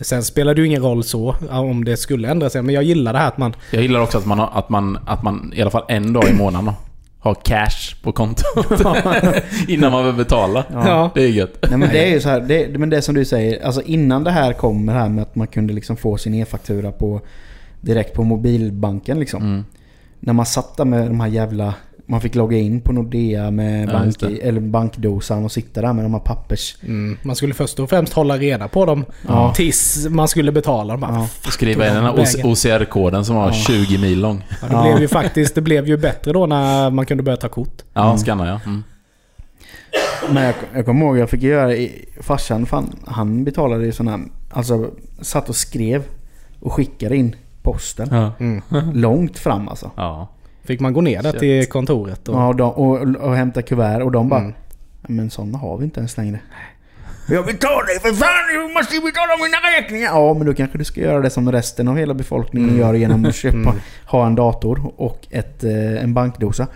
Sen spelar det ju ingen roll så, om det skulle ändra sig. Men jag gillar det här att man... Jag gillar också att man, har, att man, att man i alla fall en dag i månaden har cash på kontot. Innan man vill betala. Ja. Det är gött. Nej men det är ju så här, det, men det som du säger, alltså innan det här kom med det här med att man kunde liksom få sin e-faktura på direkt på mobilbanken liksom. Mm. När man satt där med de här jävla, man fick logga in på Nordea med Ja, bank, det. eller bankdosan och sitta där med de här pappers... Mm, man skulle först och främst hålla reda på dem Ja. tills man skulle betala. dem. Ja. Skriva in den här. OCR-koden som var 20 mil lång. Ja, det blev ju faktiskt det blev ju bättre då när man kunde börja ta kort. Ja, Mm. skanna ja. Mm. Men jag, jag kommer ihåg, jag fick göra i, farsan fan, han betalade ju sådana här, alltså satt och skrev och skickade in posten. Ja. Mm. Långt fram alltså. ja. Fick man gå ner där Shit. till kontoret och... Ja, och, de, och, och hämta kuvert och de bara Mm. Men sådana har vi inte ens längre. Jag betalar ju för fan! Du måste ju betala mina räkningar! Ja, men då kanske du ska göra det som resten av hela befolkningen gör genom att köpa, Mm. ha en dator och ett, eh, en bankdosa.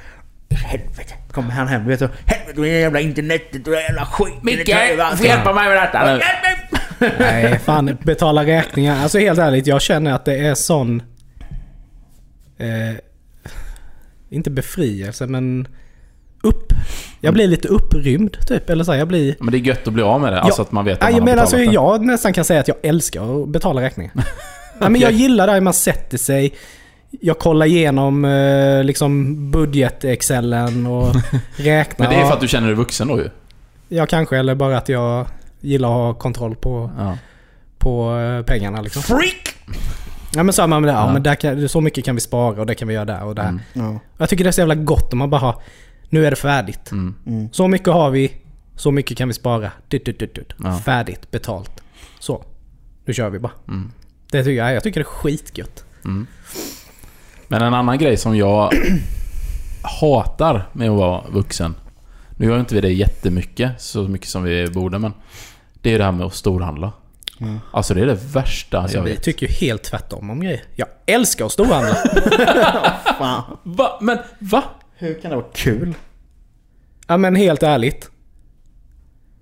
Helvete! Kommer han hem vet du. Helvete med det jävla internetet och det jävla skiten. Micke, du får hjälpa mig med detta nu. Nej, fan betala räkningar. Alltså helt ärligt, jag känner att det är sån... Eh, inte befrielse, men... Upp. Jag blir lite upprymd typ. Eller så här, jag blir... Men det är gött att bli av med det. Alltså att man vet att Nej, man har men alltså, det. jag nästan kan säga att jag älskar att betala räkningar. Nej, men jag gillar det här man sätter sig. Jag kollar igenom eh, liksom budget-excellen och räknar. Men det är för att du känner dig vuxen då ju. Ja, kanske. Eller bara att jag gillar att ha kontroll på, Ja. på eh, pengarna liksom. Freak! Ja men så man, ja, Ja. men där kan, så mycket kan vi spara och det kan vi göra där och där. Mm. Ja. Jag tycker det är så jävla gott om man bara har... Nu är det färdigt. Mm. Mm. Så mycket har vi. Så mycket kan vi spara. Dut, dut, dut, dut. Ja. Färdigt. Betalt. Så. Nu kör vi bara. Mm. Det tycker jag. Jag tycker det är skitgött. Mm. Men en annan grej som jag hatar med att vara vuxen. Nu gör inte vi det jättemycket, så mycket som vi borde, men... Det är det här med att storhandla. Mm. Alltså det är det värsta Alltså, jag vi vet. tycker ju helt tvärtom om grejer. Jag älskar att storhandla. Va? Men va? Hur kan det vara kul? ja men helt ärligt.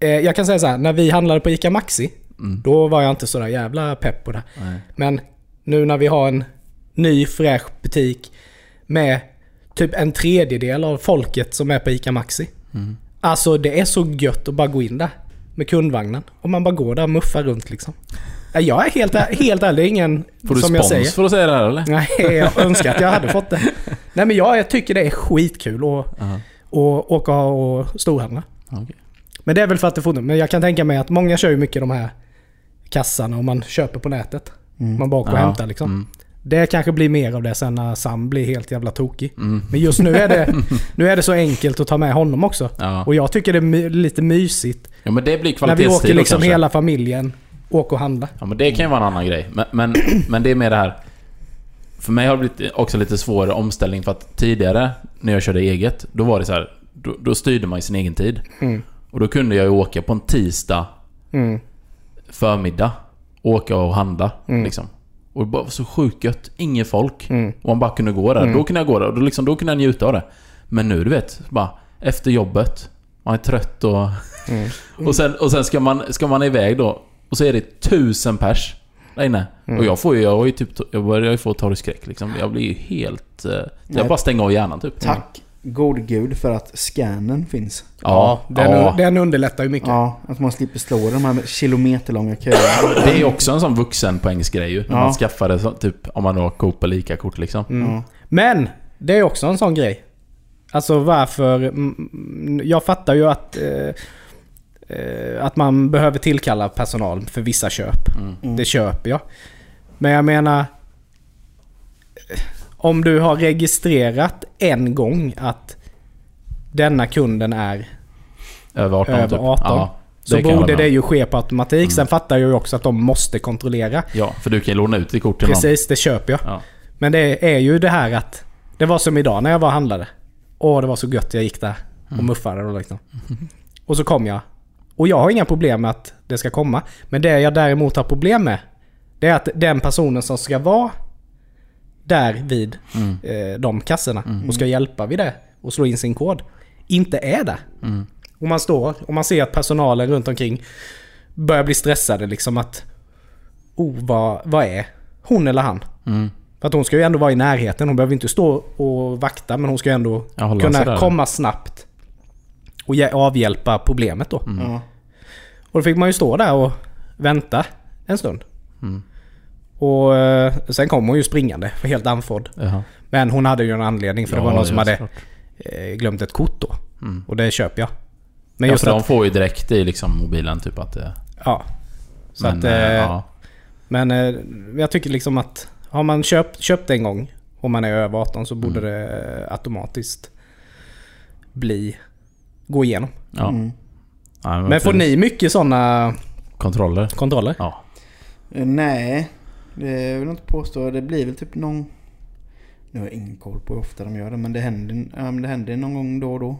Eh, jag kan säga så här, när vi handlade på ICA Maxi. Mm. Då var jag inte så där jävla pepp på det. Nej. Men nu när vi har en ny fräsch butik med typ en tredjedel av folket som är på ICA Maxi. Mm. Alltså det är så gött att bara gå in där med kundvagnen. Och man bara går där och muffar runt liksom. Ja, Jag är helt, helt ärlig, ingen Får du som jag spons säger. för att säga det här eller? Nej, jag önskar att jag hade fått det. Nej men jag, jag tycker det är skitkul att, Ja. att åka och storhandla. Okej. Men det är väl för att det får Men jag kan tänka mig att många kör ju mycket de här kassarna och man köper på nätet. Mm. Man bara åker och Ja, hämtar liksom. Mm. Det kanske blir mer av det sen när Sam blir helt jävla tokig. Mm. Men just nu är det, nu är det så enkelt att ta med honom också. Ja. Och jag tycker det är my, lite mysigt ja, men det blir när vi åker liksom kanske. hela familjen åker och handlar. Ja men det kan ju vara en annan grej. Men, men, men det är mer det här... För mig har det blivit också lite svårare omställning för att tidigare när jag körde eget, då var det så här. Då, då styrde man ju sin egen tid. Mm. Och då kunde jag ju åka på en tisdag Mm. förmiddag. Åka och handla Mm. liksom. Och det var så sjukt gött. Inget folk. Mm. Och man bara kunde gå där. Mm. Då kunde jag gå där och då, liksom, då kunde jag njuta av det. Men nu du vet, bara efter jobbet. Man är trött och... Mm. Och sen, och sen ska, man, ska man iväg då. Och så är det tusen pers där inne. Mm. Och jag får ju, jag har ju typ, jag börjar ju få torrskräck liksom. Jag blir ju helt... Eh, jag bara stänger av hjärnan typ. Tack god gud för att scannen finns. Ja, den, ja. den underlättar ju mycket. Ja, att man slipper stå i de här kilometerlånga köerna. Det är också en sån vuxenpoängsgrej ju. När Ja. man skaffar det så, typ om man då har Coop eller ICA-kort liksom. Ja. Men det är också en sån grej. Alltså varför... mm, Jag fattar ju att... Eh, eh, att man behöver tillkalla personal för vissa köp. Mm. Det köper jag. Men jag menar... Om du har registrerat en gång att denna kunden är Över 18 över typ. 18. Ja, så borde det ju ske på automatik. Sen fattar jag ju också att de måste kontrollera. Ja, för du kan ju låna ut ditt kort till någon. Precis, det köper jag. Ja. Men det är ju det här att... Det var som idag när jag var och handlade. Åh, det var så gött jag gick där och Mm. muffade då liksom. Och så kom jag. Och jag har inga problem med att det ska komma. Men det jag däremot har problem med. Det är att den personen som ska vara där vid Mm. eh, de kassorna och ska hjälpa vid det och slå in sin kod. Inte är där. Mm. Och man står och man ser att personalen runt omkring börjar bli stressade liksom att... Oh, vad, vad är hon eller han? Mm. För att hon ska ju ändå vara i närheten. Hon behöver inte stå och vakta men hon ska ju ändå kunna komma snabbt. Och avhjälpa problemet då. Ja. Och då fick man ju stå där och vänta en stund. Mm. Och eh, sen kom hon ju springande, helt andfådd. Jaha. Men hon hade ju en anledning för det Ja, var någon som ja, hade såklart. eh, glömt ett kort då. Mm. Och det köper jag. Men ja, just för de att... får ju direkt i liksom mobilen typ att det... Ja. Så Men, att, eh, ja. Men jag tycker liksom att har man köpt, köpt en gång och man är över 18 så borde Mm. det automatiskt bli... Gå igenom. ja. Mm. Ja, Men får ni mycket sådana Kontroller? kontroller? Ja. Nej, det vill jag inte påstå. Det blir väl typ någon... Nu har jag ingen koll på hur ofta de gör det men det händer, ja, det händer någon gång då och då.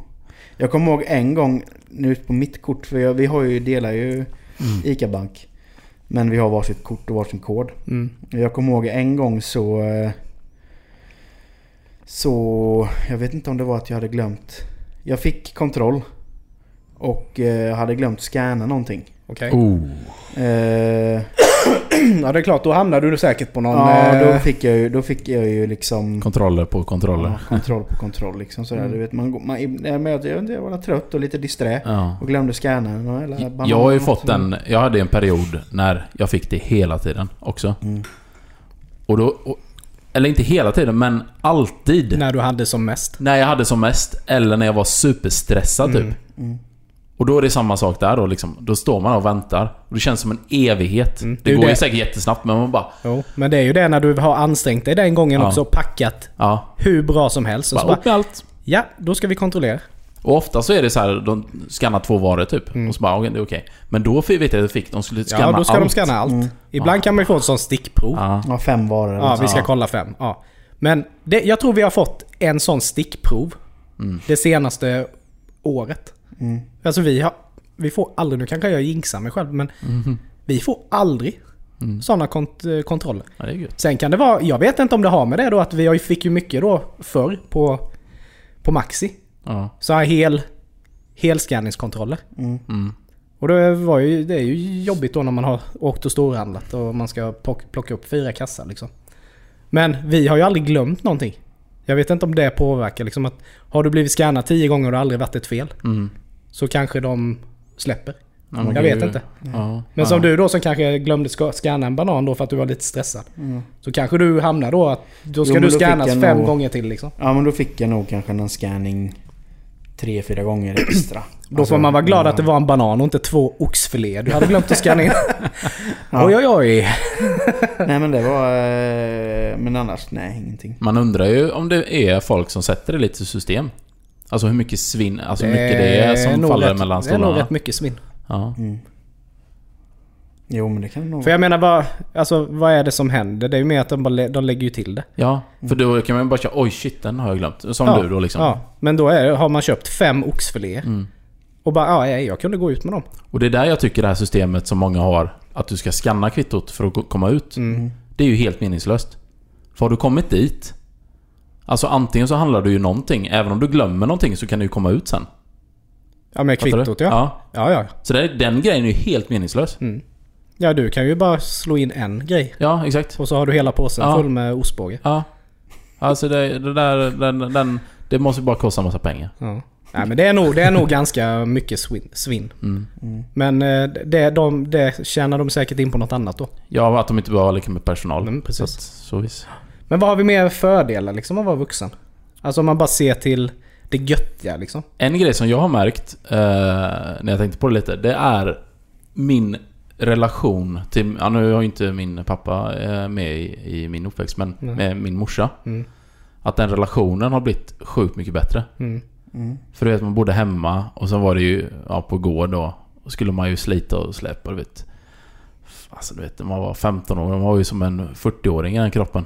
Jag kommer ihåg en gång nu på mitt kort, för jag, vi har ju, delar ju ICA-bank. Men vi har varsitt kort och varsin kod. Mm. Jag kommer ihåg en gång så... eh, Så... Jag vet inte om det var att jag hade glömt... Jag fick kontroll. Och eh, hade glömt scanna någonting. Okej. Oh. Eh, Ja det är klart, då hamnar du säkert på någon... ja, eh, då fick, jag ju, då fick jag ju liksom... Kontroller på kontroller. Ja, kontroll på kontroll liksom sådär. Mm. Du vet, man, man, jag, jag, jag var trött och lite disträ. Ja. Och glömde scanna eller banan Jag har ju fått en... Jag hade en period när jag fick det hela tiden också. Mm. Och då... Och, eller inte hela tiden, men alltid. När du hade som mest. När jag hade som mest, eller när jag var superstressad Mm. typ. Mm. Och då är det samma sak där då liksom. Då står man och väntar. Och det känns som en evighet. Mm. Det, Det ju går ju det. säkert jättesnabbt, men man bara... Jo, men det är ju det när du har ansträngt dig den gången Ja. också och packat Ja. hur bra som helst. Och så Bara bara, upp med allt. ja, då ska vi kontrollera. Och ofta så är det så här, de skannar två varor typ. Mm. Och så bara, okej, det är okej. Men då vet jag att jag fick, de skulle skanna Ja, då ska allt. de scanna allt. Mm. Ibland kan man ju få ett sånt stickprov. Ja, Ja. Ja, fem varor eller vi ska Ja. kolla fem. Ja. Men det, jag tror vi har fått en sån stickprov Mm. det senaste året. Mm. Alltså vi har... Vi får aldrig... Nu kanske jag jinxar mig själv men Mhm. vi får aldrig Mm. sådana kont eh, kontroller. ja. Sen kan det vara... Jag vet inte om det har med det då att vi fick ju mycket då förr på, på Maxi. Ja. Så här hel... Helscanningskontroller. Mm. Mm. Och det, var ju, det är ju jobbigt då när man har åkt och storhandlat och man ska plock- plocka upp fyra kassar liksom. Men vi har ju aldrig glömt någonting. Jag vet inte om det påverkar liksom att har du blivit scannad tio gånger och det har aldrig varit ett fel Mm. Så kanske de släpper. Men Jag vet inte. Ja. Men ja. som du då som kanske glömde scanna en banan då för att du var lite stressad. Mm. Så kanske du hamnar då att då ska Jo, du scannas fem nog- gånger till liksom. Ja men då fick jag nog kanske en scanning tre, fyra gånger extra. Då Alltså, får man vara glad ja. att det var en banan och inte två oxfiléer. Du hade glömt att scanna in. Ja. Oj oj oj. Nej men det var... eh, Men annars, nej ingenting. Man undrar ju om det är folk som sätter det lite i system. Alltså hur mycket svinn, alltså hur mycket det är som nog faller rätt, mellan Det är nog stolarna. rätt mycket svinn. Ja. Mm. Jo men det kan det nog För jag menar vad, alltså, vad är det som händer? Det är ju mer att de, bara, de lägger ju till det. ja, för då kan man ju bara säga oj shit den har jag glömt. Som ja, du då liksom. Ja, men då är, har man köpt fem oxfiléer. Mm. Och bara ja, ja, jag kunde gå ut med dem. Och det är där jag tycker det här systemet som många har, att du ska scanna kvittot för att komma ut. Mm. Det är ju helt meningslöst. För har du kommit dit, alltså antingen så handlar du ju någonting, även om du glömmer någonting så kan du ju komma ut sen. Ja med kvittot ja. ja. Ja, ja. Så det, den grejen är ju helt meningslös. Mm. Ja, du kan ju bara slå in en grej. Ja, exakt. Och så har du hela påsen Ja. full med ostbåge. Ja. Alltså det, det där, den, den, Det måste bara kosta en massa pengar. Ja. Nej, men det är nog, det är nog ganska mycket svinn. svinn. Mm. Men eh, det, de, det tjänar de säkert in på något annat då. Ja, att de inte behöver lika med personal. Mm, precis. Så, så visst. Men vad har vi mer fördelar liksom att vara vuxen? Alltså om man bara ser till det göttiga liksom. En grej som jag har märkt eh, när jag tänkte på det lite, det är min relation till... Ja, nu har ju inte min pappa eh, med i, i min uppväxt, men Nej. med min morsa. Mm. Att den relationen har blivit sjukt mycket bättre. Mm. Mm. För du vet, man bodde hemma och så var det ju ja, på gård då. Och skulle man ju slita och släpa, du vet. Alltså du vet, när man var 15 år, man var ju som en 40-åring i den kroppen.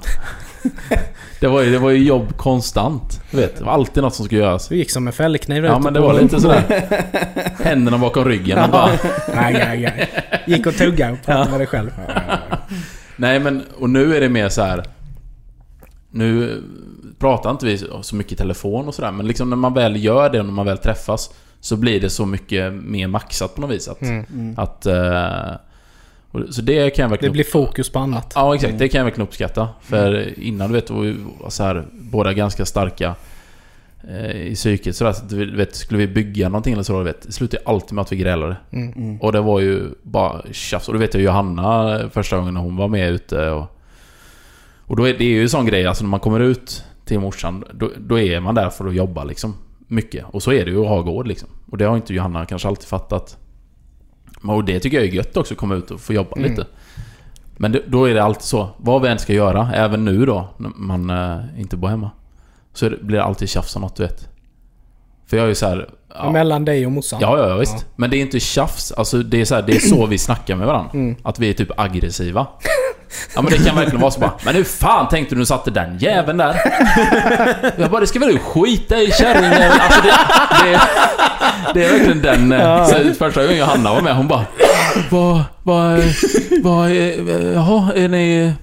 det, var ju, det var ju jobb konstant. Du vet, det var alltid något som skulle göras. Du gick som en fällkniv Ja men det var lite sådär. Händerna bakom ryggen och bara... Nej, nej, nej. Gick och tuggade och pratade med dig själv. Nej men, och nu är det mer så här. Nu pratar inte vi så mycket i telefon och sådär, men liksom när man väl gör det och när man väl träffas så blir det så mycket mer maxat på något vis. Att, Mm. Mm. att, och, så det kan jag Det verkligen... blir fokus på annat. Ja exakt, det kan jag verkligen uppskatta. För innan du vet, var vi så här, båda ganska starka eh, i psyket. Så att, du vet, skulle vi bygga någonting eller så, du vet, det slutade alltid med att vi grälade. Mm. Mm. Och det var ju bara tjafs. Och du vet jag Johanna första gången när hon var med ute och... Och då är det är ju en sån grej, alltså när man kommer ut till morsan, då, då är man där för att jobba liksom. Mycket. Och så är det ju att ha gård liksom. Och det har inte Johanna kanske alltid fattat. Och det tycker jag är gött också, att komma ut och få jobba Mm. lite. Men det, då är det alltid så, vad vi än ska göra, även nu då, när man eh, inte bor hemma. Så det, blir det alltid tjafs om något du vet. För jag är ju så här, ja, Mellan dig och morsan. Ja, ja, visst. Ja. Men det är inte tjafs. Alltså, det, är så här, det är så vi snackar med varandra. Mm. Att vi är typ aggressiva. Ja men det kan verkligen vara så bara Men hur fan tänkte du när du satte den jäveln där? Jag bara, det ska väl du skita i kärringen? Alltså det, det, det är verkligen den... Ja. Så första gången Hanna var med, hon bara Vad, vad, vad, jaha, är ni...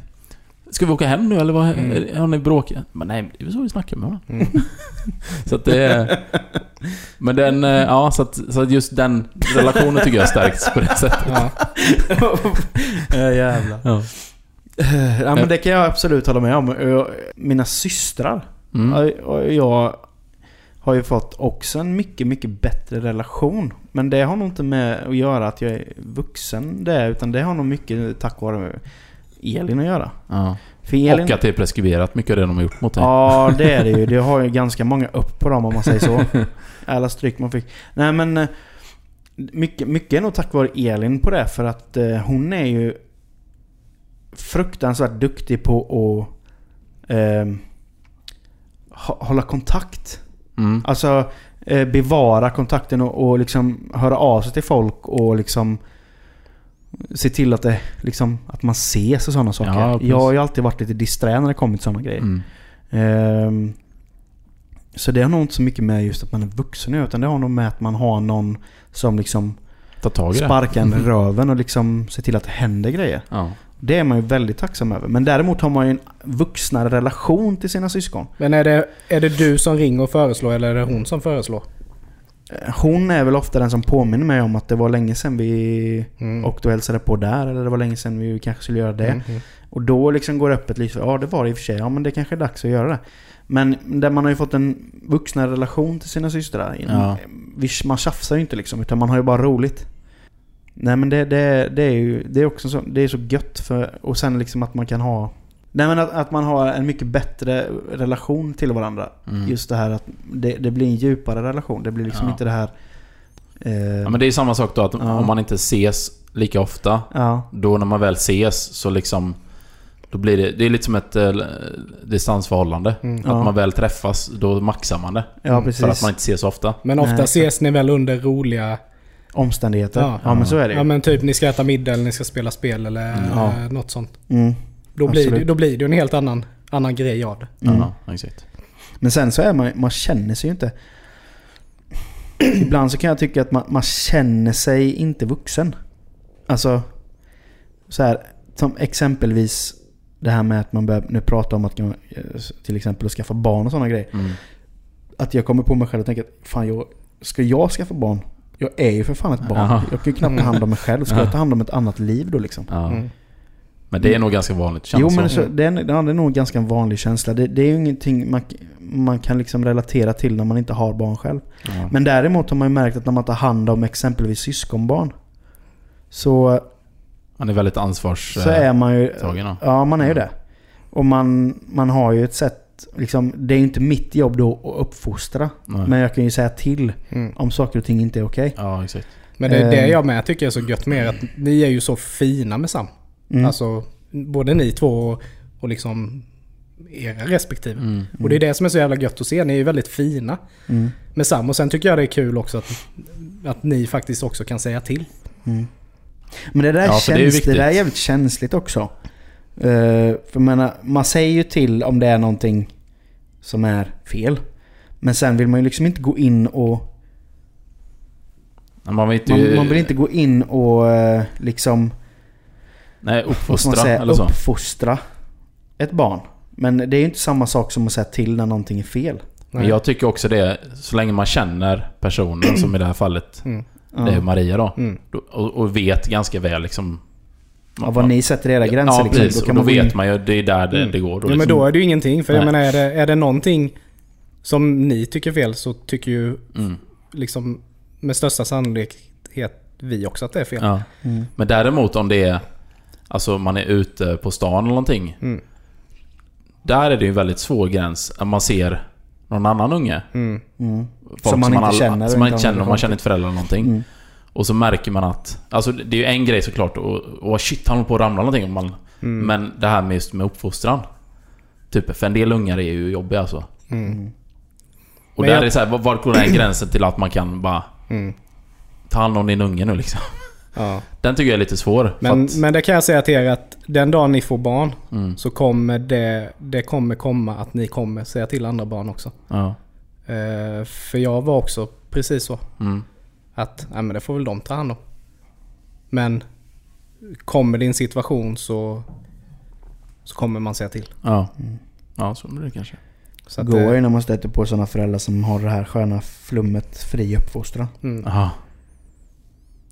Ska vi åka hem nu eller vad, Mm. har ni bråkat? Men nej, det är väl så vi snackar med varandra. Mm. Så att det. Men den, eh, ja så att, så att just den relationen tycker jag har stärkts på det sättet. Ja. Ja jävlar. Ja. Ja men det kan jag absolut hålla med om. Mina systrar Mm. Och jag har ju fått också en mycket, mycket bättre relation. Men det har nog inte med att göra att jag är vuxen det, utan det har nog mycket tack vare Elin att göra. Ja. Elin... Och att det är preskriberat mycket av det de har gjort mot dig. Ja, det är det ju. Det har ju ganska många upp på dem om man säger så. Alla stryk man fick. Nej men... eh, Mycket, mycket är nog tack vare Elin på det för att eh, hon är ju fruktansvärt duktig på att eh, hålla kontakt. Mm. Alltså eh, bevara kontakten och, och liksom höra av sig till folk och liksom se till att, det, liksom, att man ses och sådana saker. Ja, jag har ju alltid varit lite disträ när det kommit sådana grejer. Mm. Ehm, så det har nog inte så mycket med just att man är vuxen nu, utan det har nog med att man har någon som liksom Ta tag i det. sparkar en i röven och liksom ser till att det händer grejer. Ja. Det är man ju väldigt tacksam över. Men däremot har man ju en vuxnare relation till sina syskon. Men är det, är det du som ringer och föreslår eller är det hon som föreslår? Eh, Hon är väl ofta den som påminner mig om att det var länge sedan vi Mm. åkte och hälsade på där, eller det var länge sedan vi kanske skulle göra det. Mm, mm. Och då liksom går det öppet lite för, ja det var det i och för sig, ja men det kanske är dags att göra det. Men där man har ju fått en vuxnare relation till sina systrar. Ja. Man tjafsar ju inte liksom, utan man har ju bara roligt. Nej men det, det, det är ju det är också så, det är så gött för, och sen liksom att man kan ha Nej men att, att man har en mycket bättre relation till varandra. Mm. Just det här att det, det blir en djupare relation. Det blir liksom Ja. inte det här... Eh, ja men det är samma sak då att Ja. om man inte ses lika ofta ja, Då när man väl ses så liksom Då blir det, det är lite som ett eh, distansförhållande. Mm. Att Ja. man väl träffas, då maxar man det. ja precis. För att man inte ses så ofta. Men ofta Nej, ses ni väl under roliga... Omständigheter. Ja. Ja, men så är det ju. Ja men typ ni ska äta middag eller ni ska spela spel eller Ja. eh, något sånt. Mm. Då blir, det, då blir det en helt annan, annan grej av det. Mm. Ja, exakt. Men sen så är man, man känner sig ju inte... Ibland så kan jag tycka att man, man känner sig inte vuxen. Alltså... Så här, som exempelvis det här med att man börjar nu prata om att eh, till exempel att skaffa barn och sådana grejer. Mm. Att jag kommer på mig själv och tänker att fan, jag, ska jag skaffa barn? Jag är ju för fan ett barn. Jaha. Jag kan ju knappt ta hand om mig själv. Ska Ja. jag ta hand om ett annat liv då liksom? Ja. Mm. Men det är nog ganska vanligt att känna Jo men så, det, är, ja, det är nog en ganska vanlig känsla. Det, det är ju ingenting man, man kan liksom relatera till när man inte har barn själv. Ja. Men däremot har man ju märkt att när man tar hand om exempelvis syskonbarn. Så, Man är väldigt ansvarstagen. så är man ju... då. Ja, man är ju det. Och man, man har ju ett sätt... Liksom, det är ju inte mitt jobb då att uppfostra. Nej. Men jag kan ju säga till Mm. om saker och ting inte är okej. Ja, exakt. Men det är det Eh. jag med tycker är så gött med er, att ni är ju så fina med Sam. Mm. Alltså både ni två och, och liksom era respektive. Mm. Och det är det som är så jävla gött att se. Ni är ju väldigt fina Mm. med Sam. Och sen tycker jag det är kul också att, att ni faktiskt också kan säga till. Mm. Men det där, Ja, för det är ju känns, det, viktigt. där är jävligt känsligt också. Eh, för jag menar, man säger ju till om det är någonting som är fel. Men sen vill man ju liksom inte gå in och... Man vill inte... Man, man vill inte gå in och eh, liksom... Nej, uppfostra säga? eller så. Uppfostra ett barn. Men det är ju inte samma sak som att säga till när någonting är fel. Men jag tycker också det, så länge man känner personen, som i det här fallet, Mm. Det är Maria då. Mm. Och vet ganska väl liksom... Ja, vad ni sätter era gränser Ja, liksom. precis. Då och kan då man vet man ju, det är där det, Mm. det går. Då, Ja, men liksom. då är det ju ingenting. För jag menar, är det, är det någonting som ni tycker fel så tycker ju Mm. liksom med största sannolikhet vi också att det är fel. Ja. Mm. Men däremot om det är... Alltså man är ute på stan eller någonting. Mm. Där är det ju en väldigt svår gräns. Om man ser någon annan unge. Mm. Mm. Folk Som man inte all- känner. Som man inte inte känner, och man känner inte föräldrar eller någonting. Och så märker man att... Alltså det är ju en grej såklart och, och shit han håller på att ramla någonting. om Man, Mm. Men det här med just med uppfostran. Typ för en del ungar är ju jobbiga alltså. Mm. Och Men där jag- är det så här, var- går den gränsen till att man kan bara Mm. ta hand om din unge nu liksom? Ja. Den tycker jag är lite svår. Men, att, men det kan jag säga till er att den dagen ni får barn mm, så kommer det, det kommer komma att ni kommer säga till andra barn också. ja, Eh, för jag var också precis så. mm, Att nej, men det får väl de ta hand om. Men kommer din situation så, så kommer man säga till. ja. Mm. Ja, så blir det kanske. Så att, Går ju när man stöter på sådana föräldrar som har det här sköna flummet fri uppfostran. mm. Jaha.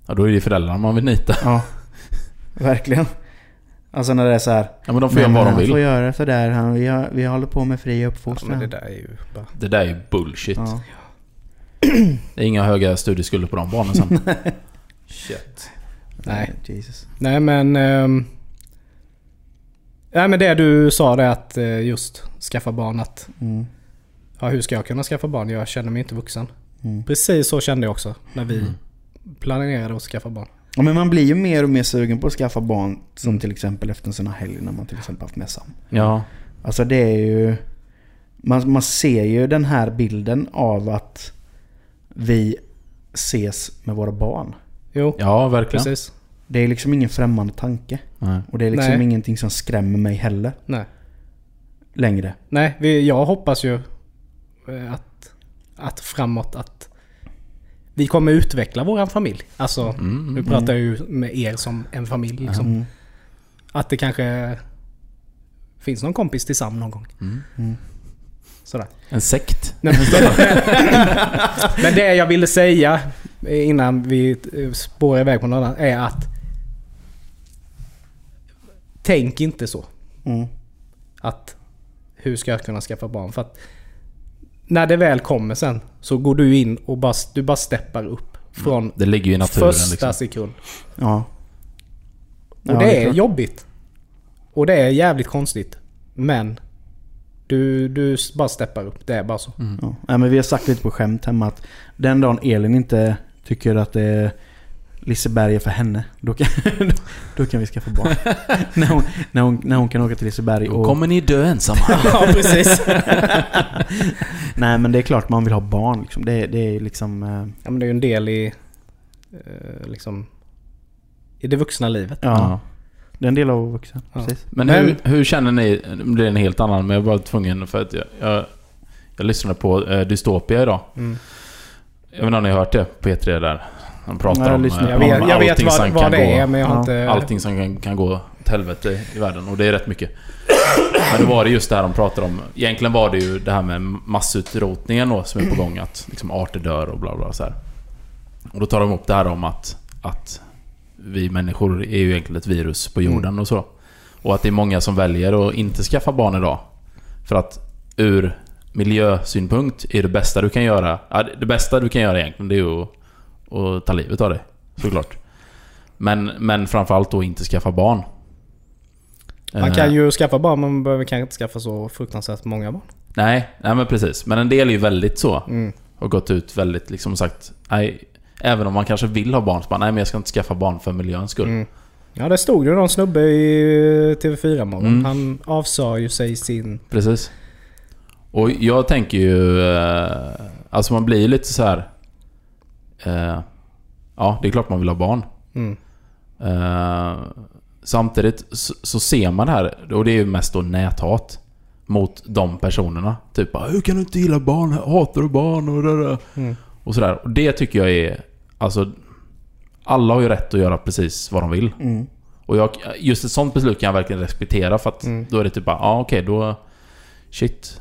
Ja, då är det ju föräldrarna man vill nita. Ja, verkligen. Alltså när det är så här. Ja, men de får göra vad de Han får vill. göra sådär. Han, vi, har, vi håller på med fri Ja, uppfostran. men det där är ju bara... Det där är ju bullshit. Ja. Det är inga höga studieskulder på de barnen sen. Shit. Nej. Jesus. Nej men... ehm, nej men det du sa det att eh, just skaffa barn att... Mm. Ja hur ska jag kunna skaffa barn? Jag känner mig inte vuxen. Mm. Precis så kände jag också när vi Mm. planerade att skaffa barn. Ja, men man blir ju mer och mer sugen på att skaffa barn. Som till exempel efter en sån här helg när man till exempel haft med Sam. Ja. Alltså det är ju... Man, man ser ju den här bilden av att vi ses med våra barn. Jo, Ja, verkligen. precis. Det är liksom ingen främmande tanke. Nej. Och det är liksom Nej. ingenting som skrämmer mig heller Nej. längre. Nej, vi, jag hoppas ju eh, att, att framåt att vi kommer utveckla våran familj. Alltså, Mm, nu mm. pratar jag ju med er som en familj liksom. Mm. Att det kanske finns någon kompis till Sam någon gång. Mm. Mm. Sådär. En sekt. Men, men det jag ville säga innan vi eh, spårar iväg på något annat är att Tänk inte så. Mm. Att hur ska jag kunna skaffa barn? För att när det väl kommer sen så går du in och bara, du bara steppar upp från Det ligger ju i naturen första liksom. sekund. Ja. Och Ja, det är klart. jobbigt. Och det är jävligt konstigt. Men du, du bara steppar upp. Det är bara så. Mm. Ja. Men vi har sagt lite på skämt hemma att den dagen Elin inte tycker att det är Liseberg är för henne, då kan, då kan vi skaffa barn. när, hon, när, hon, när hon kan åka till Liseberg Då och... kommer ni dö ensamma. ja, precis. Nej men det är klart man vill ha barn liksom. Det, det är liksom... eh, Ja, men det är ju en del i... eh, liksom... I det vuxna livet. Ja, Det är en del av vuxen. Ja. Precis. Men, Men- hur, hur känner ni? Nu blir det en helt annan, men jag var tvungen för att jag... Jag, jag lyssnade på eh, Dystopia idag. Mm. Jag vet inte om ni har hört det på P3 där? De pratar jag om, eh, Jag vet, om jag vet allting vad, som vad kan det gå, är men jag har inte... Allting som kan, kan gå åt helvete i världen. Och det är rätt mycket. Men då var det just det här de pratade om. Egentligen var det ju det här med massutrotningen då som är på gång. Att liksom arter dör och bla bla så här. Och då tar de upp det här om att, att vi människor är ju egentligen ett virus på jorden och så. Och att det är många som väljer att inte skaffa barn idag. För att ur miljösynpunkt är det bästa du kan göra... Ja, det- bästa du kan göra egentligen det är att, att ta livet av dig. Såklart. Men, men framförallt då inte skaffa barn. Man Eh, kan ju skaffa barn men man behöver kanske inte skaffa så fruktansvärt många barn. Nej, nej men precis. Men en del är ju väldigt så. Mm. Och gått ut väldigt liksom sagt... Nej, även om man kanske vill ha barn så bara, nej men jag ska inte skaffa barn för miljöns skull. Mm. Ja det stod ju någon snubbe i TV4 morgon. Mm. Han avsade ju sig sin... Precis. Och jag tänker ju... Eh, alltså man blir ju lite så här. Eh, ja, det är klart man vill ha barn. Mm. Eh, samtidigt så, så ser man här, och det är ju mest då näthat. Mot de personerna. Typ bara, Hur kan du inte gilla barn? Hatar du barn? Och, det där. Mm. Och sådär. Och det tycker jag är... Alltså... Alla har ju rätt att göra precis vad de vill. Mm. Och jag, just ett sånt beslut kan jag verkligen respektera för att Mm. då är det typ bara, ja okej då... Shit.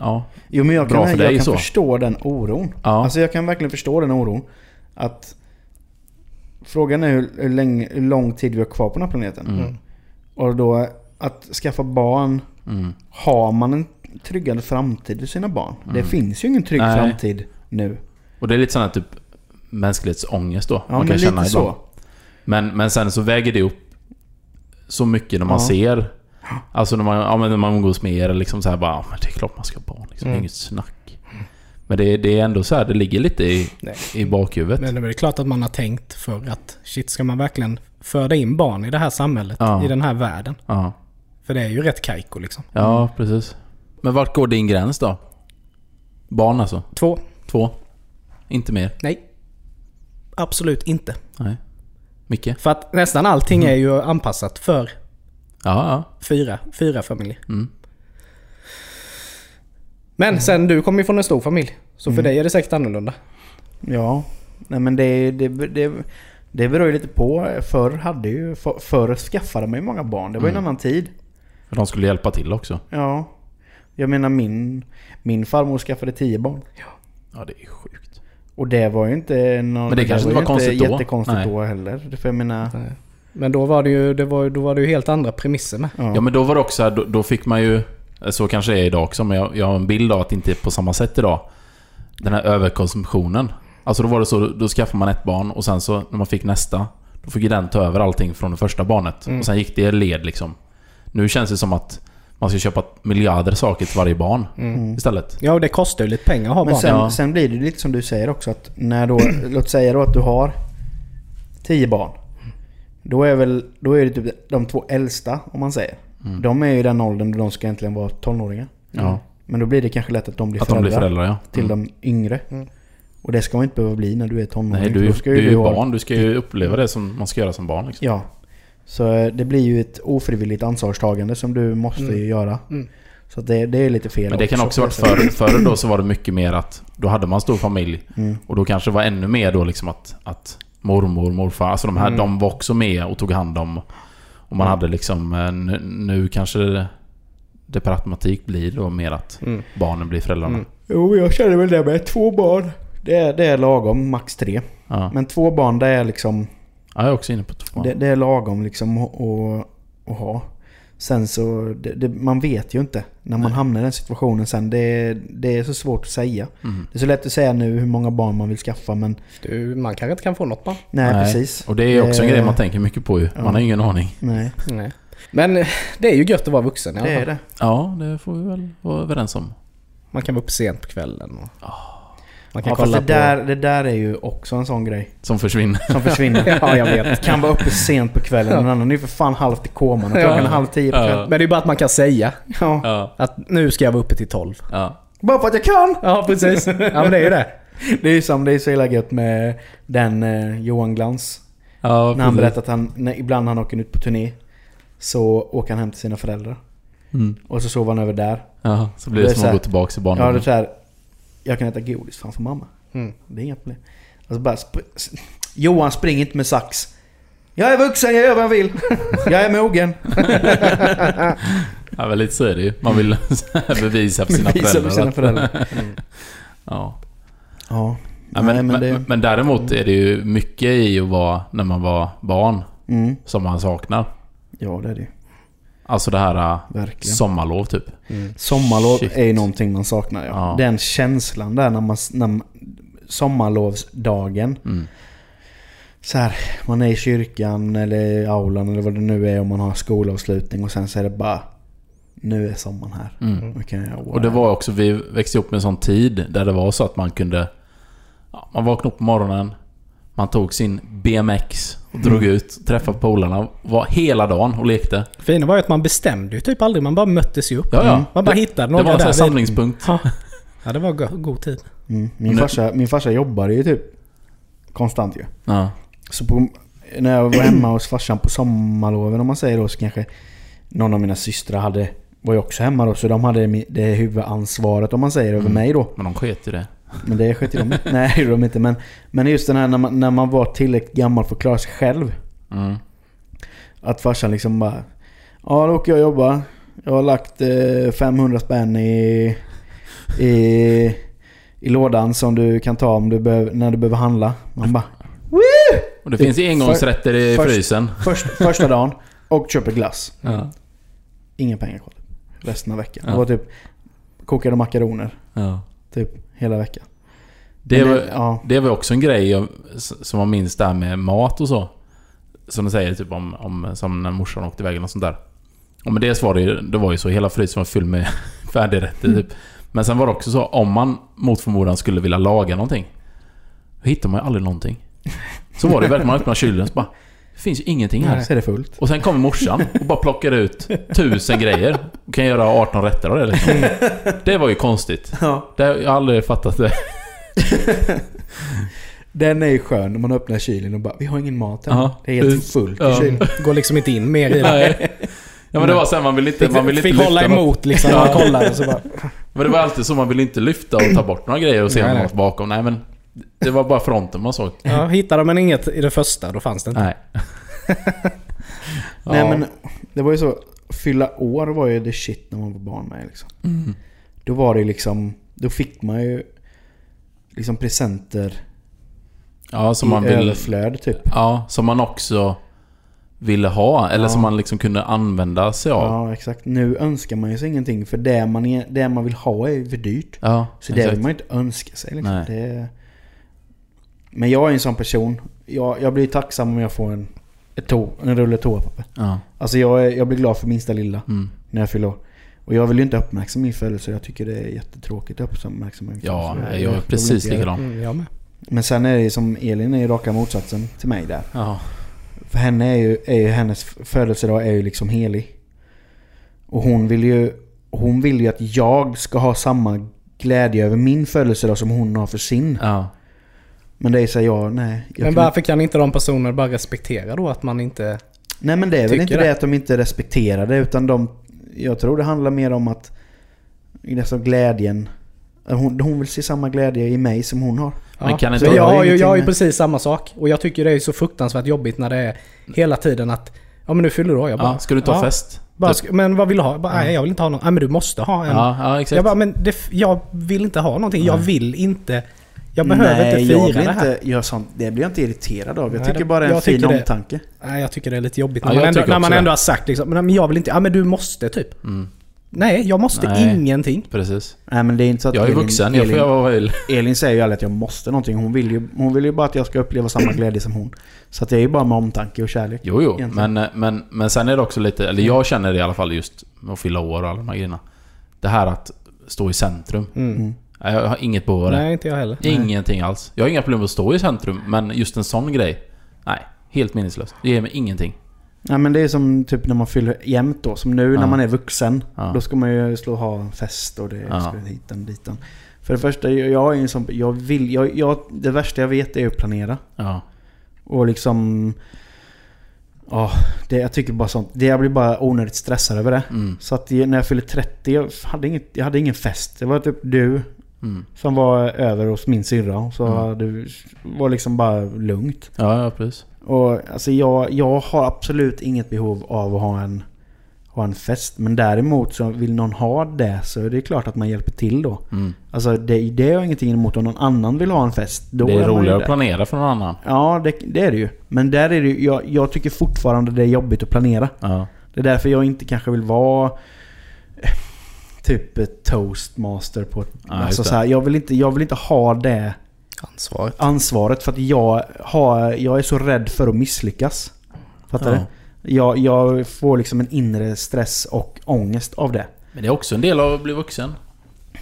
Ja. Jo men jag kan, jag kan så. förstå den oron. Ja. Alltså jag kan verkligen förstå den oron. Att Frågan är hur, hur, länge, hur lång tid vi har kvar på den här planeten. Mm. Och då att skaffa barn. Mm. Har man en tryggande framtid för sina barn? Det finns ju ingen trygg Nej. framtid nu. Och det är lite sån här typ mänsklighetsångest då. Ja man men kan lite känna så. ibland. Men, men sen så väger det upp så mycket när man Ja. ser. Alltså när man, ja, men när man umgås med er liksom så här bara, ja, men det är klart man ska ha barn. Liksom, Mm. Inget snack. Men det, det är ändå så här, det ligger lite i, Nej. i bakhuvudet. Men det är väl klart att man har tänkt för att shit ska man verkligen föda in barn i det här samhället? Ja. I den här världen? Ja. För det är ju rätt kajko liksom. ja, precis. Men vart går din gräns då? Barn alltså? Två. Två? Inte mer? Nej. Absolut inte. Nej. Micke? För att nästan allting är ju anpassat för Ja, ja. fyra, fyra familjer. Mm. Men sen du kommer ju från en stor familj. Så för dig är det säkert annorlunda. Ja. Nej men det, det, det, det beror ju lite på. Förr hade ju... för- Förr skaffade man ju många barn. Det var ju en Mm. annan tid. För de skulle hjälpa till också. Ja. Jag menar min, min farmor skaffade tio barn. Ja, det är sjukt. Och det var ju inte någon, Men det kanske var inte var konstigt då. jättekonstigt Nej. då heller. För jag menar... Men då var det ju, det var, då var det ju helt andra premisser med. Ja. Ja men då var det också här, då, då fick man ju... Så kanske det är idag också, men jag, jag har en bild av att det inte är på samma sätt idag. Den här överkonsumtionen. Alltså då var det så, då skaffade man ett barn och sen så när man fick nästa, då fick ju den ta över allting från det första barnet. Mm. Och sen gick det i led liksom. Nu känns det som att man ska köpa miljarder saker till varje barn Mm. istället. Ja, och det kostar ju lite pengar att ha Men barn. sen, Ja. sen blir det lite som du säger också att när då, låt säga då att du har 10 barn. Då är väl, då är det typ de två äldsta om man säger. Mm. De är ju i den åldern då de ska egentligen vara tonåringar. Ja. Men då blir det kanske lätt att de blir Att de föräldrar, blir föräldrar ja. till Mm. de yngre. Mm. Och det ska man inte behöva bli när du är tonåring. Nej, du, ska du är ju barn. Du ska ju uppleva det som man ska göra som barn. Liksom. Ja. Så eh, det blir ju ett ofrivilligt ansvarstagande som du måste Mm. ju göra. Mm. Så det, det är lite fel Men det kan också varit förr. Förr då så var det mycket mer att då hade man stor familj. Mm. Och då kanske det var ännu mer då liksom att, att mormor, morfar, alltså de här, Mm. de var också med och tog hand om. Och man Mm. hade liksom, eh, nu, nu kanske det, det per automatik blir då mer att Mm. barnen blir föräldrarna. Mm. Jo, jag känner väl det med. Två barn. Det är, det är lagom, max tre. Ja. Men två barn det är liksom... ja, jag är också inne på två. Det, det är lagom liksom att, ha. Sen så, det, det, man vet ju inte när man Nej. hamnar i den situationen sen. Det, det är så svårt att säga. Mm. Det är så lätt att säga nu hur många barn man vill skaffa men Du, man kanske inte kan få något barn. nej, Nej. precis. Och det är också en grej man tänker mycket på ju. Man ja. har ingen aning. Nej, Nej. Men eh, det är ju gött att vara vuxen i alla det fall. är det. Ja, det får vi väl vara överens om. Man kan vara uppe sent på kvällen. Och man kan Ja, fast kolla det, där, det där är ju också en sån grej Som försvinner. som försvinner. på... Ja, jag vet. Kan vara uppe sent på kvällen. Den andra är ju för fan halvt i koman och klockan är Ja. halv tio på Ja. kvällen. Men det är bara att man kan säga Ja. Ja. att nu ska jag vara uppe till 12. Ja. Bara för att jag kan! Ja, precis. Ja, men det är ju det. Det är ju som det är så illa gött med den eh, Johan Glans. Ja, När han berättar att han, när, ibland när han åker ut på turné så åker han hem till sina föräldrar. Mm. Och så sover han över där. Ja, så blir Det det, som att gå tillbaka till Ja, det är barndomen. så här. Jag kan äta godis framför mamma. Mm. Det är inga problem. Alltså bara sp- s- Johan springer inte med sax. Jag är vuxen, jag gör vad jag vill. Jag är mogen. Ja, men lite så är det ju. Man vill bevisa för sina Visa föräldrar. för sina föräldrar. Ja. Ja. Ja, Nej, men, men, det- men däremot är det ju mycket i att vara när man var barn Mm. som man saknar. Ja, det är det ju. Alltså det här äh, Verkligen. sommarlov typ. Sommarlov Shit. är ju någonting man saknar ja. Ja. Den känslan där när man... När man sommarlovsdagen. Mm. Så här, man är i kyrkan eller i aulan eller vad det nu är om man har skolavslutning och sen så är det bara... Nu är sommaren här. Mm. Kan jag, Och det var också, vi växte upp med en sån tid där det var så att man kunde... Ja, man vaknade upp på morgonen, man tog sin BMX och drog Mm. ut, träffade polarna, var hela dagen och lekte. Fina var ju att man bestämde ju typ aldrig. Man bara möttes ju upp. Ja, ja. Man bara det, hittade det några var en sån här där. samlingspunkt. Ja. ja, det var go- god tid. Mm. Min, Nu- farsa, min farsa jobbade ju typ konstant ju. Ja. Så på, när jag var hemma hos farsan på sommarloven om man säger då så kanske någon av mina systrar hade var ju också hemma då så de hade det huvudansvaret om man säger över Mm. mig då. Men de sket i det. Men det sket de Nej det gjorde de inte. Men, men just den här när man, när man var tillräckligt gammal för att klara sig själv. Mm. Att farsan liksom bara Ja då åker jag och jobbar. Jag har lagt eh, 500 spänn i, i, i lådan som du kan ta om du behöver, när du behöver handla. Man bara Och det finns engångsrätter i först- frysen. först, första dagen och köper glass. Ja. Inga pengar kvar. Resten av veckan. Ja. Det var typ kokade makaroner. Ja. Typ hela veckan. Det, Men var, ja. det var också en grej som man minns där med mat och så. Som de säger typ om, om som när morsan åkte iväg och sånt där. Och men dels var det ju, det var ju så, hela frysen var full med färdigrätter typ. Men sen var det också så, om man mot förmodan skulle vilja laga någonting. Då hittar man ju aldrig någonting. Så var det verkligen, man öppnar kylen så bara... Det finns ju ingenting här. Så är det fullt. Och sen kommer morsan och bara plockar ut tusen grejer. Och kan göra 18 rätter av det liksom. Det var ju konstigt. Ja. Det, jag har aldrig fattat det. Den är ju skön när man öppnar kylen och bara Vi har ingen mat än. Ja. Det är helt fullt Ja. i kylen. Går liksom inte in mer i det. Ja men det var sen man vill inte... Fick, Man vill inte fick hålla lyfta något. emot liksom när man kollade. Så bara, Men det var alltid så, man vill inte lyfta och ta bort några grejer och se Nej, om nej. något bakom. Nej men... Det var bara fronten man såg. ja, hittade man inget i det första, då fanns det inte. Nej. Nej Ja. men det var ju så. Fylla år var ju the shit när man var barn med liksom. Mm. Då var det liksom... Då fick man ju liksom presenter Ja, som i man vill... överflöd typ. Ja, som man också ville ha. Eller Ja. som man liksom kunde använda sig av. Ja exakt. Nu önskar man ju sig ingenting för det man, är, det man vill ha är ju för dyrt. Ja, Så det exakt. vill man ju inte önska sig liksom. Nej. Det... Men jag är en sån person. Jag, jag blir tacksam om jag får en, ett to, en rulle toapapper. Ja. Alltså jag, är, jag blir glad för minsta lilla Mm. när jag fyller år. Och jag vill ju inte uppmärksamma min födelse. Jag tycker det är jättetråkigt att uppmärksamma min Ja, födelse. jag är precis likadan. Mm, jag med. Men sen är det som Elin är ju raka motsatsen till mig där. Ja. För henne är ju, är ju hennes födelsedag är ju liksom helig. Och hon vill ju hon vill ju att jag ska ha samma glädje över min födelsedag som hon har för sin. Ja. Men det är så här, ja, nej. Jag Men varför kan inte de personerna bara respektera då att man inte... Nej men det är väl inte det? det att de inte respekterar det utan de... Jag tror det handlar mer om att... Alltså glädjen... Hon, hon vill se samma glädje i mig som hon har. Men kan så inte- jag, har ju, jag har ju precis samma sak. Och jag tycker det är så fruktansvärt jobbigt när det är hela tiden att... Ja men nu fyller du år. Jag bara, ja. Ska du ta ja, fest? Bara, Typ. men vad vill du ha? Jag Bara, Nej jag vill inte ha någon. Nej men du måste ha en. Ja, ja exakt. jag bara, men det, jag vill inte ha någonting. Jag Nej. vill inte... Jag behöver Nej, inte jag fira blir det här. inte, jag sånt, det blir jag inte irriterad av. Jag Nej, tycker bara det är en jag fin det- omtanke. Nej jag tycker det är lite jobbigt Ja, när jag man, ändå, när man ändå har sagt liksom, men jag vill inte... Ja men du måste typ. Mm. Nej jag måste Nej. ingenting. Precis. Nej men det är inte så att Jag är Elin, vuxen, jag får Elin, göra vad jag vill. Elin säger ju aldrig att jag måste någonting. Hon vill ju, hon vill ju bara att jag ska uppleva samma glädje som hon. Så att det är ju bara med omtanke och kärlek. Jo, jo. Egentligen. Men, men, men sen är det också lite... Eller jag känner det i alla fall just med att fylla år och alla de här grejerna. Det här att stå i centrum. Mm. Nej, Jag har inget behov av det. Nej inte jag heller. Ingenting alls. Jag har inga problem att stå i centrum, men just en sån grej. Nej, helt meningslöst. Det ger mig ingenting. Ja men det är som typ när man fyller jämt då. Som nu Ja. när man är vuxen. Ja. Då ska man ju slå och ha en fest och det Ja. ska hitan ditan. För det första, jag jag är ju en sån... Jag vill... Jag, jag, det värsta jag vet är att planera. Ja. Och liksom... Ja, det, jag tycker bara sånt. Det, jag blir bara onödigt stressad över det. Mm. Så att när jag fyllde 30, jag hade, inget, jag hade ingen fest. Det var typ du Mm. som var över hos min syrra. Så Mm. hade, var liksom bara lugnt. Ja, ja, precis. Och alltså jag, jag har absolut inget behov av att ha en, ha en fest. Men däremot så vill någon ha det så är det klart att man hjälper till då. Mm. Alltså det, det har jag ingenting emot om någon annan vill ha en fest. Då Det är ju roligare att planera för någon annan. Ja, det, det är det ju. Men där är det jag, jag tycker fortfarande det är jobbigt att planera. Ja. Det är därför jag inte kanske vill vara typ toastmaster på ett... Ja, alltså så här, jag, vill inte, jag vill inte ha det Ansvaret. ansvaret för att jag, har, jag är så rädd för att misslyckas. Fattar Ja. du? Jag, jag får liksom en inre stress och ångest av det. Men det är också en del av att bli vuxen.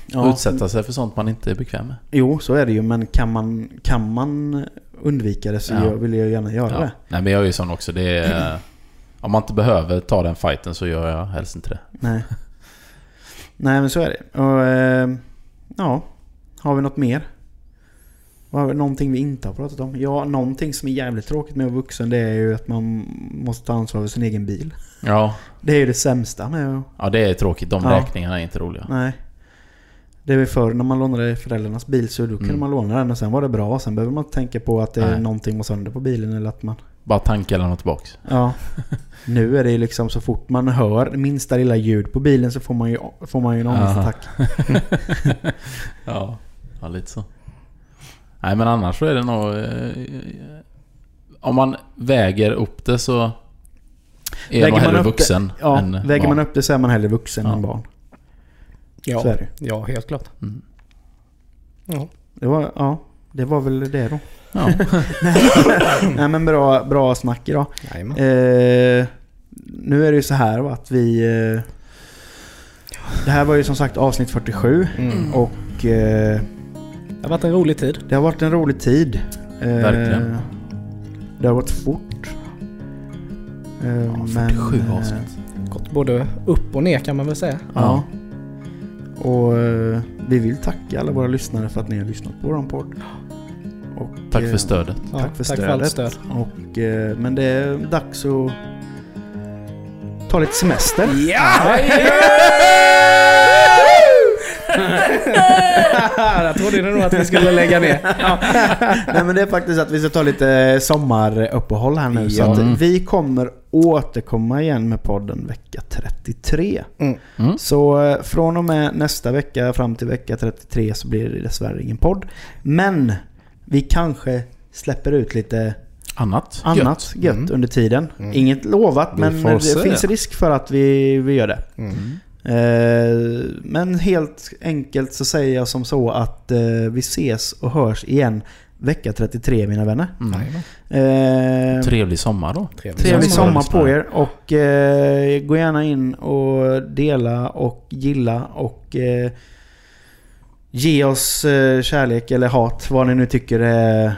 Ja. Utsätta sig för sånt man inte är bekväm med. Jo, så är det ju. Men kan man, kan man undvika det så Ja. jag vill jag gärna göra Ja. det. Nej men jag är ju sån också. Det är, om man inte behöver ta den fighten så gör jag helst inte det. Nej. Nej, men så är det. Och, eh, ja, har vi något mer? Vad har vi- Någonting vi inte har pratat om? Ja, någonting som är jävligt tråkigt med att vara vuxen det är ju att man måste ta ansvar för sin egen bil. Ja, Det är ju det sämsta med att... ja det är tråkigt. De Ja. räkningarna är inte roliga. Nej. Det väl förr när man lånade föräldrarnas bil så då kunde Mm. man låna den och sen var det bra. Sen behöver man inte tänka på att det är någonting var sönder på bilen eller att man... Bara tanka eller något tillbaks. Ja. nu är det ju liksom så fort man hör minsta lilla ljud på bilen så får man ju, får man ju en ångestattack. Ja, ja lite så. Nej men annars så är det nog... Eh, om man väger upp det så... Är jag nog hellre upp vuxen det, ja, än väger barn. man upp det så är man hellre vuxen Ja. än barn. Ja, Så är det. ja, helt klart. Mm. Ja. Det var, ja, det var väl det då. Ja. Nej men bra, bra snack idag. Eh, nu är det ju så här va, att vi... Eh, det här var ju som sagt avsnitt 47 Mm. och eh, Det har varit en rolig tid. det har varit en rolig tid. Eh, Verkligen. Det har gått fort. Eh, Ja, 47 eh, avsnitt. Gått både upp och ner kan man väl säga. Ja. Och eh, vi vill tacka alla våra lyssnare för att ni har lyssnat på vår podd. Och, Tack eh, för stödet. Ja, Tack för tack för allt stödet. stöd. Och, eh, men det är dags att ta lite semester. Ja! Jag trodde nog att vi skulle lägga ner. Nej men det är faktiskt att vi ska ta lite sommaruppehåll här nu. Så Ja. att vi kommer återkomma igen med podden vecka 33. Mm. Mm. Så eh, från och med nästa vecka fram till vecka 33 så blir det dessvärre ingen podd. Men vi kanske släpper ut lite Annat? annat gött, Mm. under tiden. Mm. Inget lovat Vi men det se. finns risk för att vi, vi gör det. Mm. Eh, men helt enkelt så säger jag som så att eh, vi ses och hörs igen vecka 33 mina vänner. Mm. Eh, Trevlig sommar då. Trevlig sommar. sommar på er och eh, gå gärna in och dela och gilla och eh, ge oss eh, kärlek eller hat, vad ni nu tycker är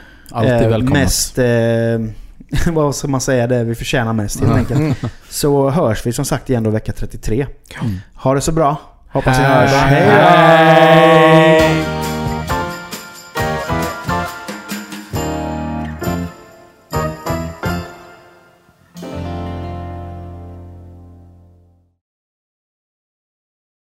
välkommet. mest... Eh, vad ska man säga? Det vi förtjänar mest helt enkelt. Så hörs vi som sagt igen då vecka 33. Mm. Ha det så bra. Hoppas ni hörs. Hej. Hej!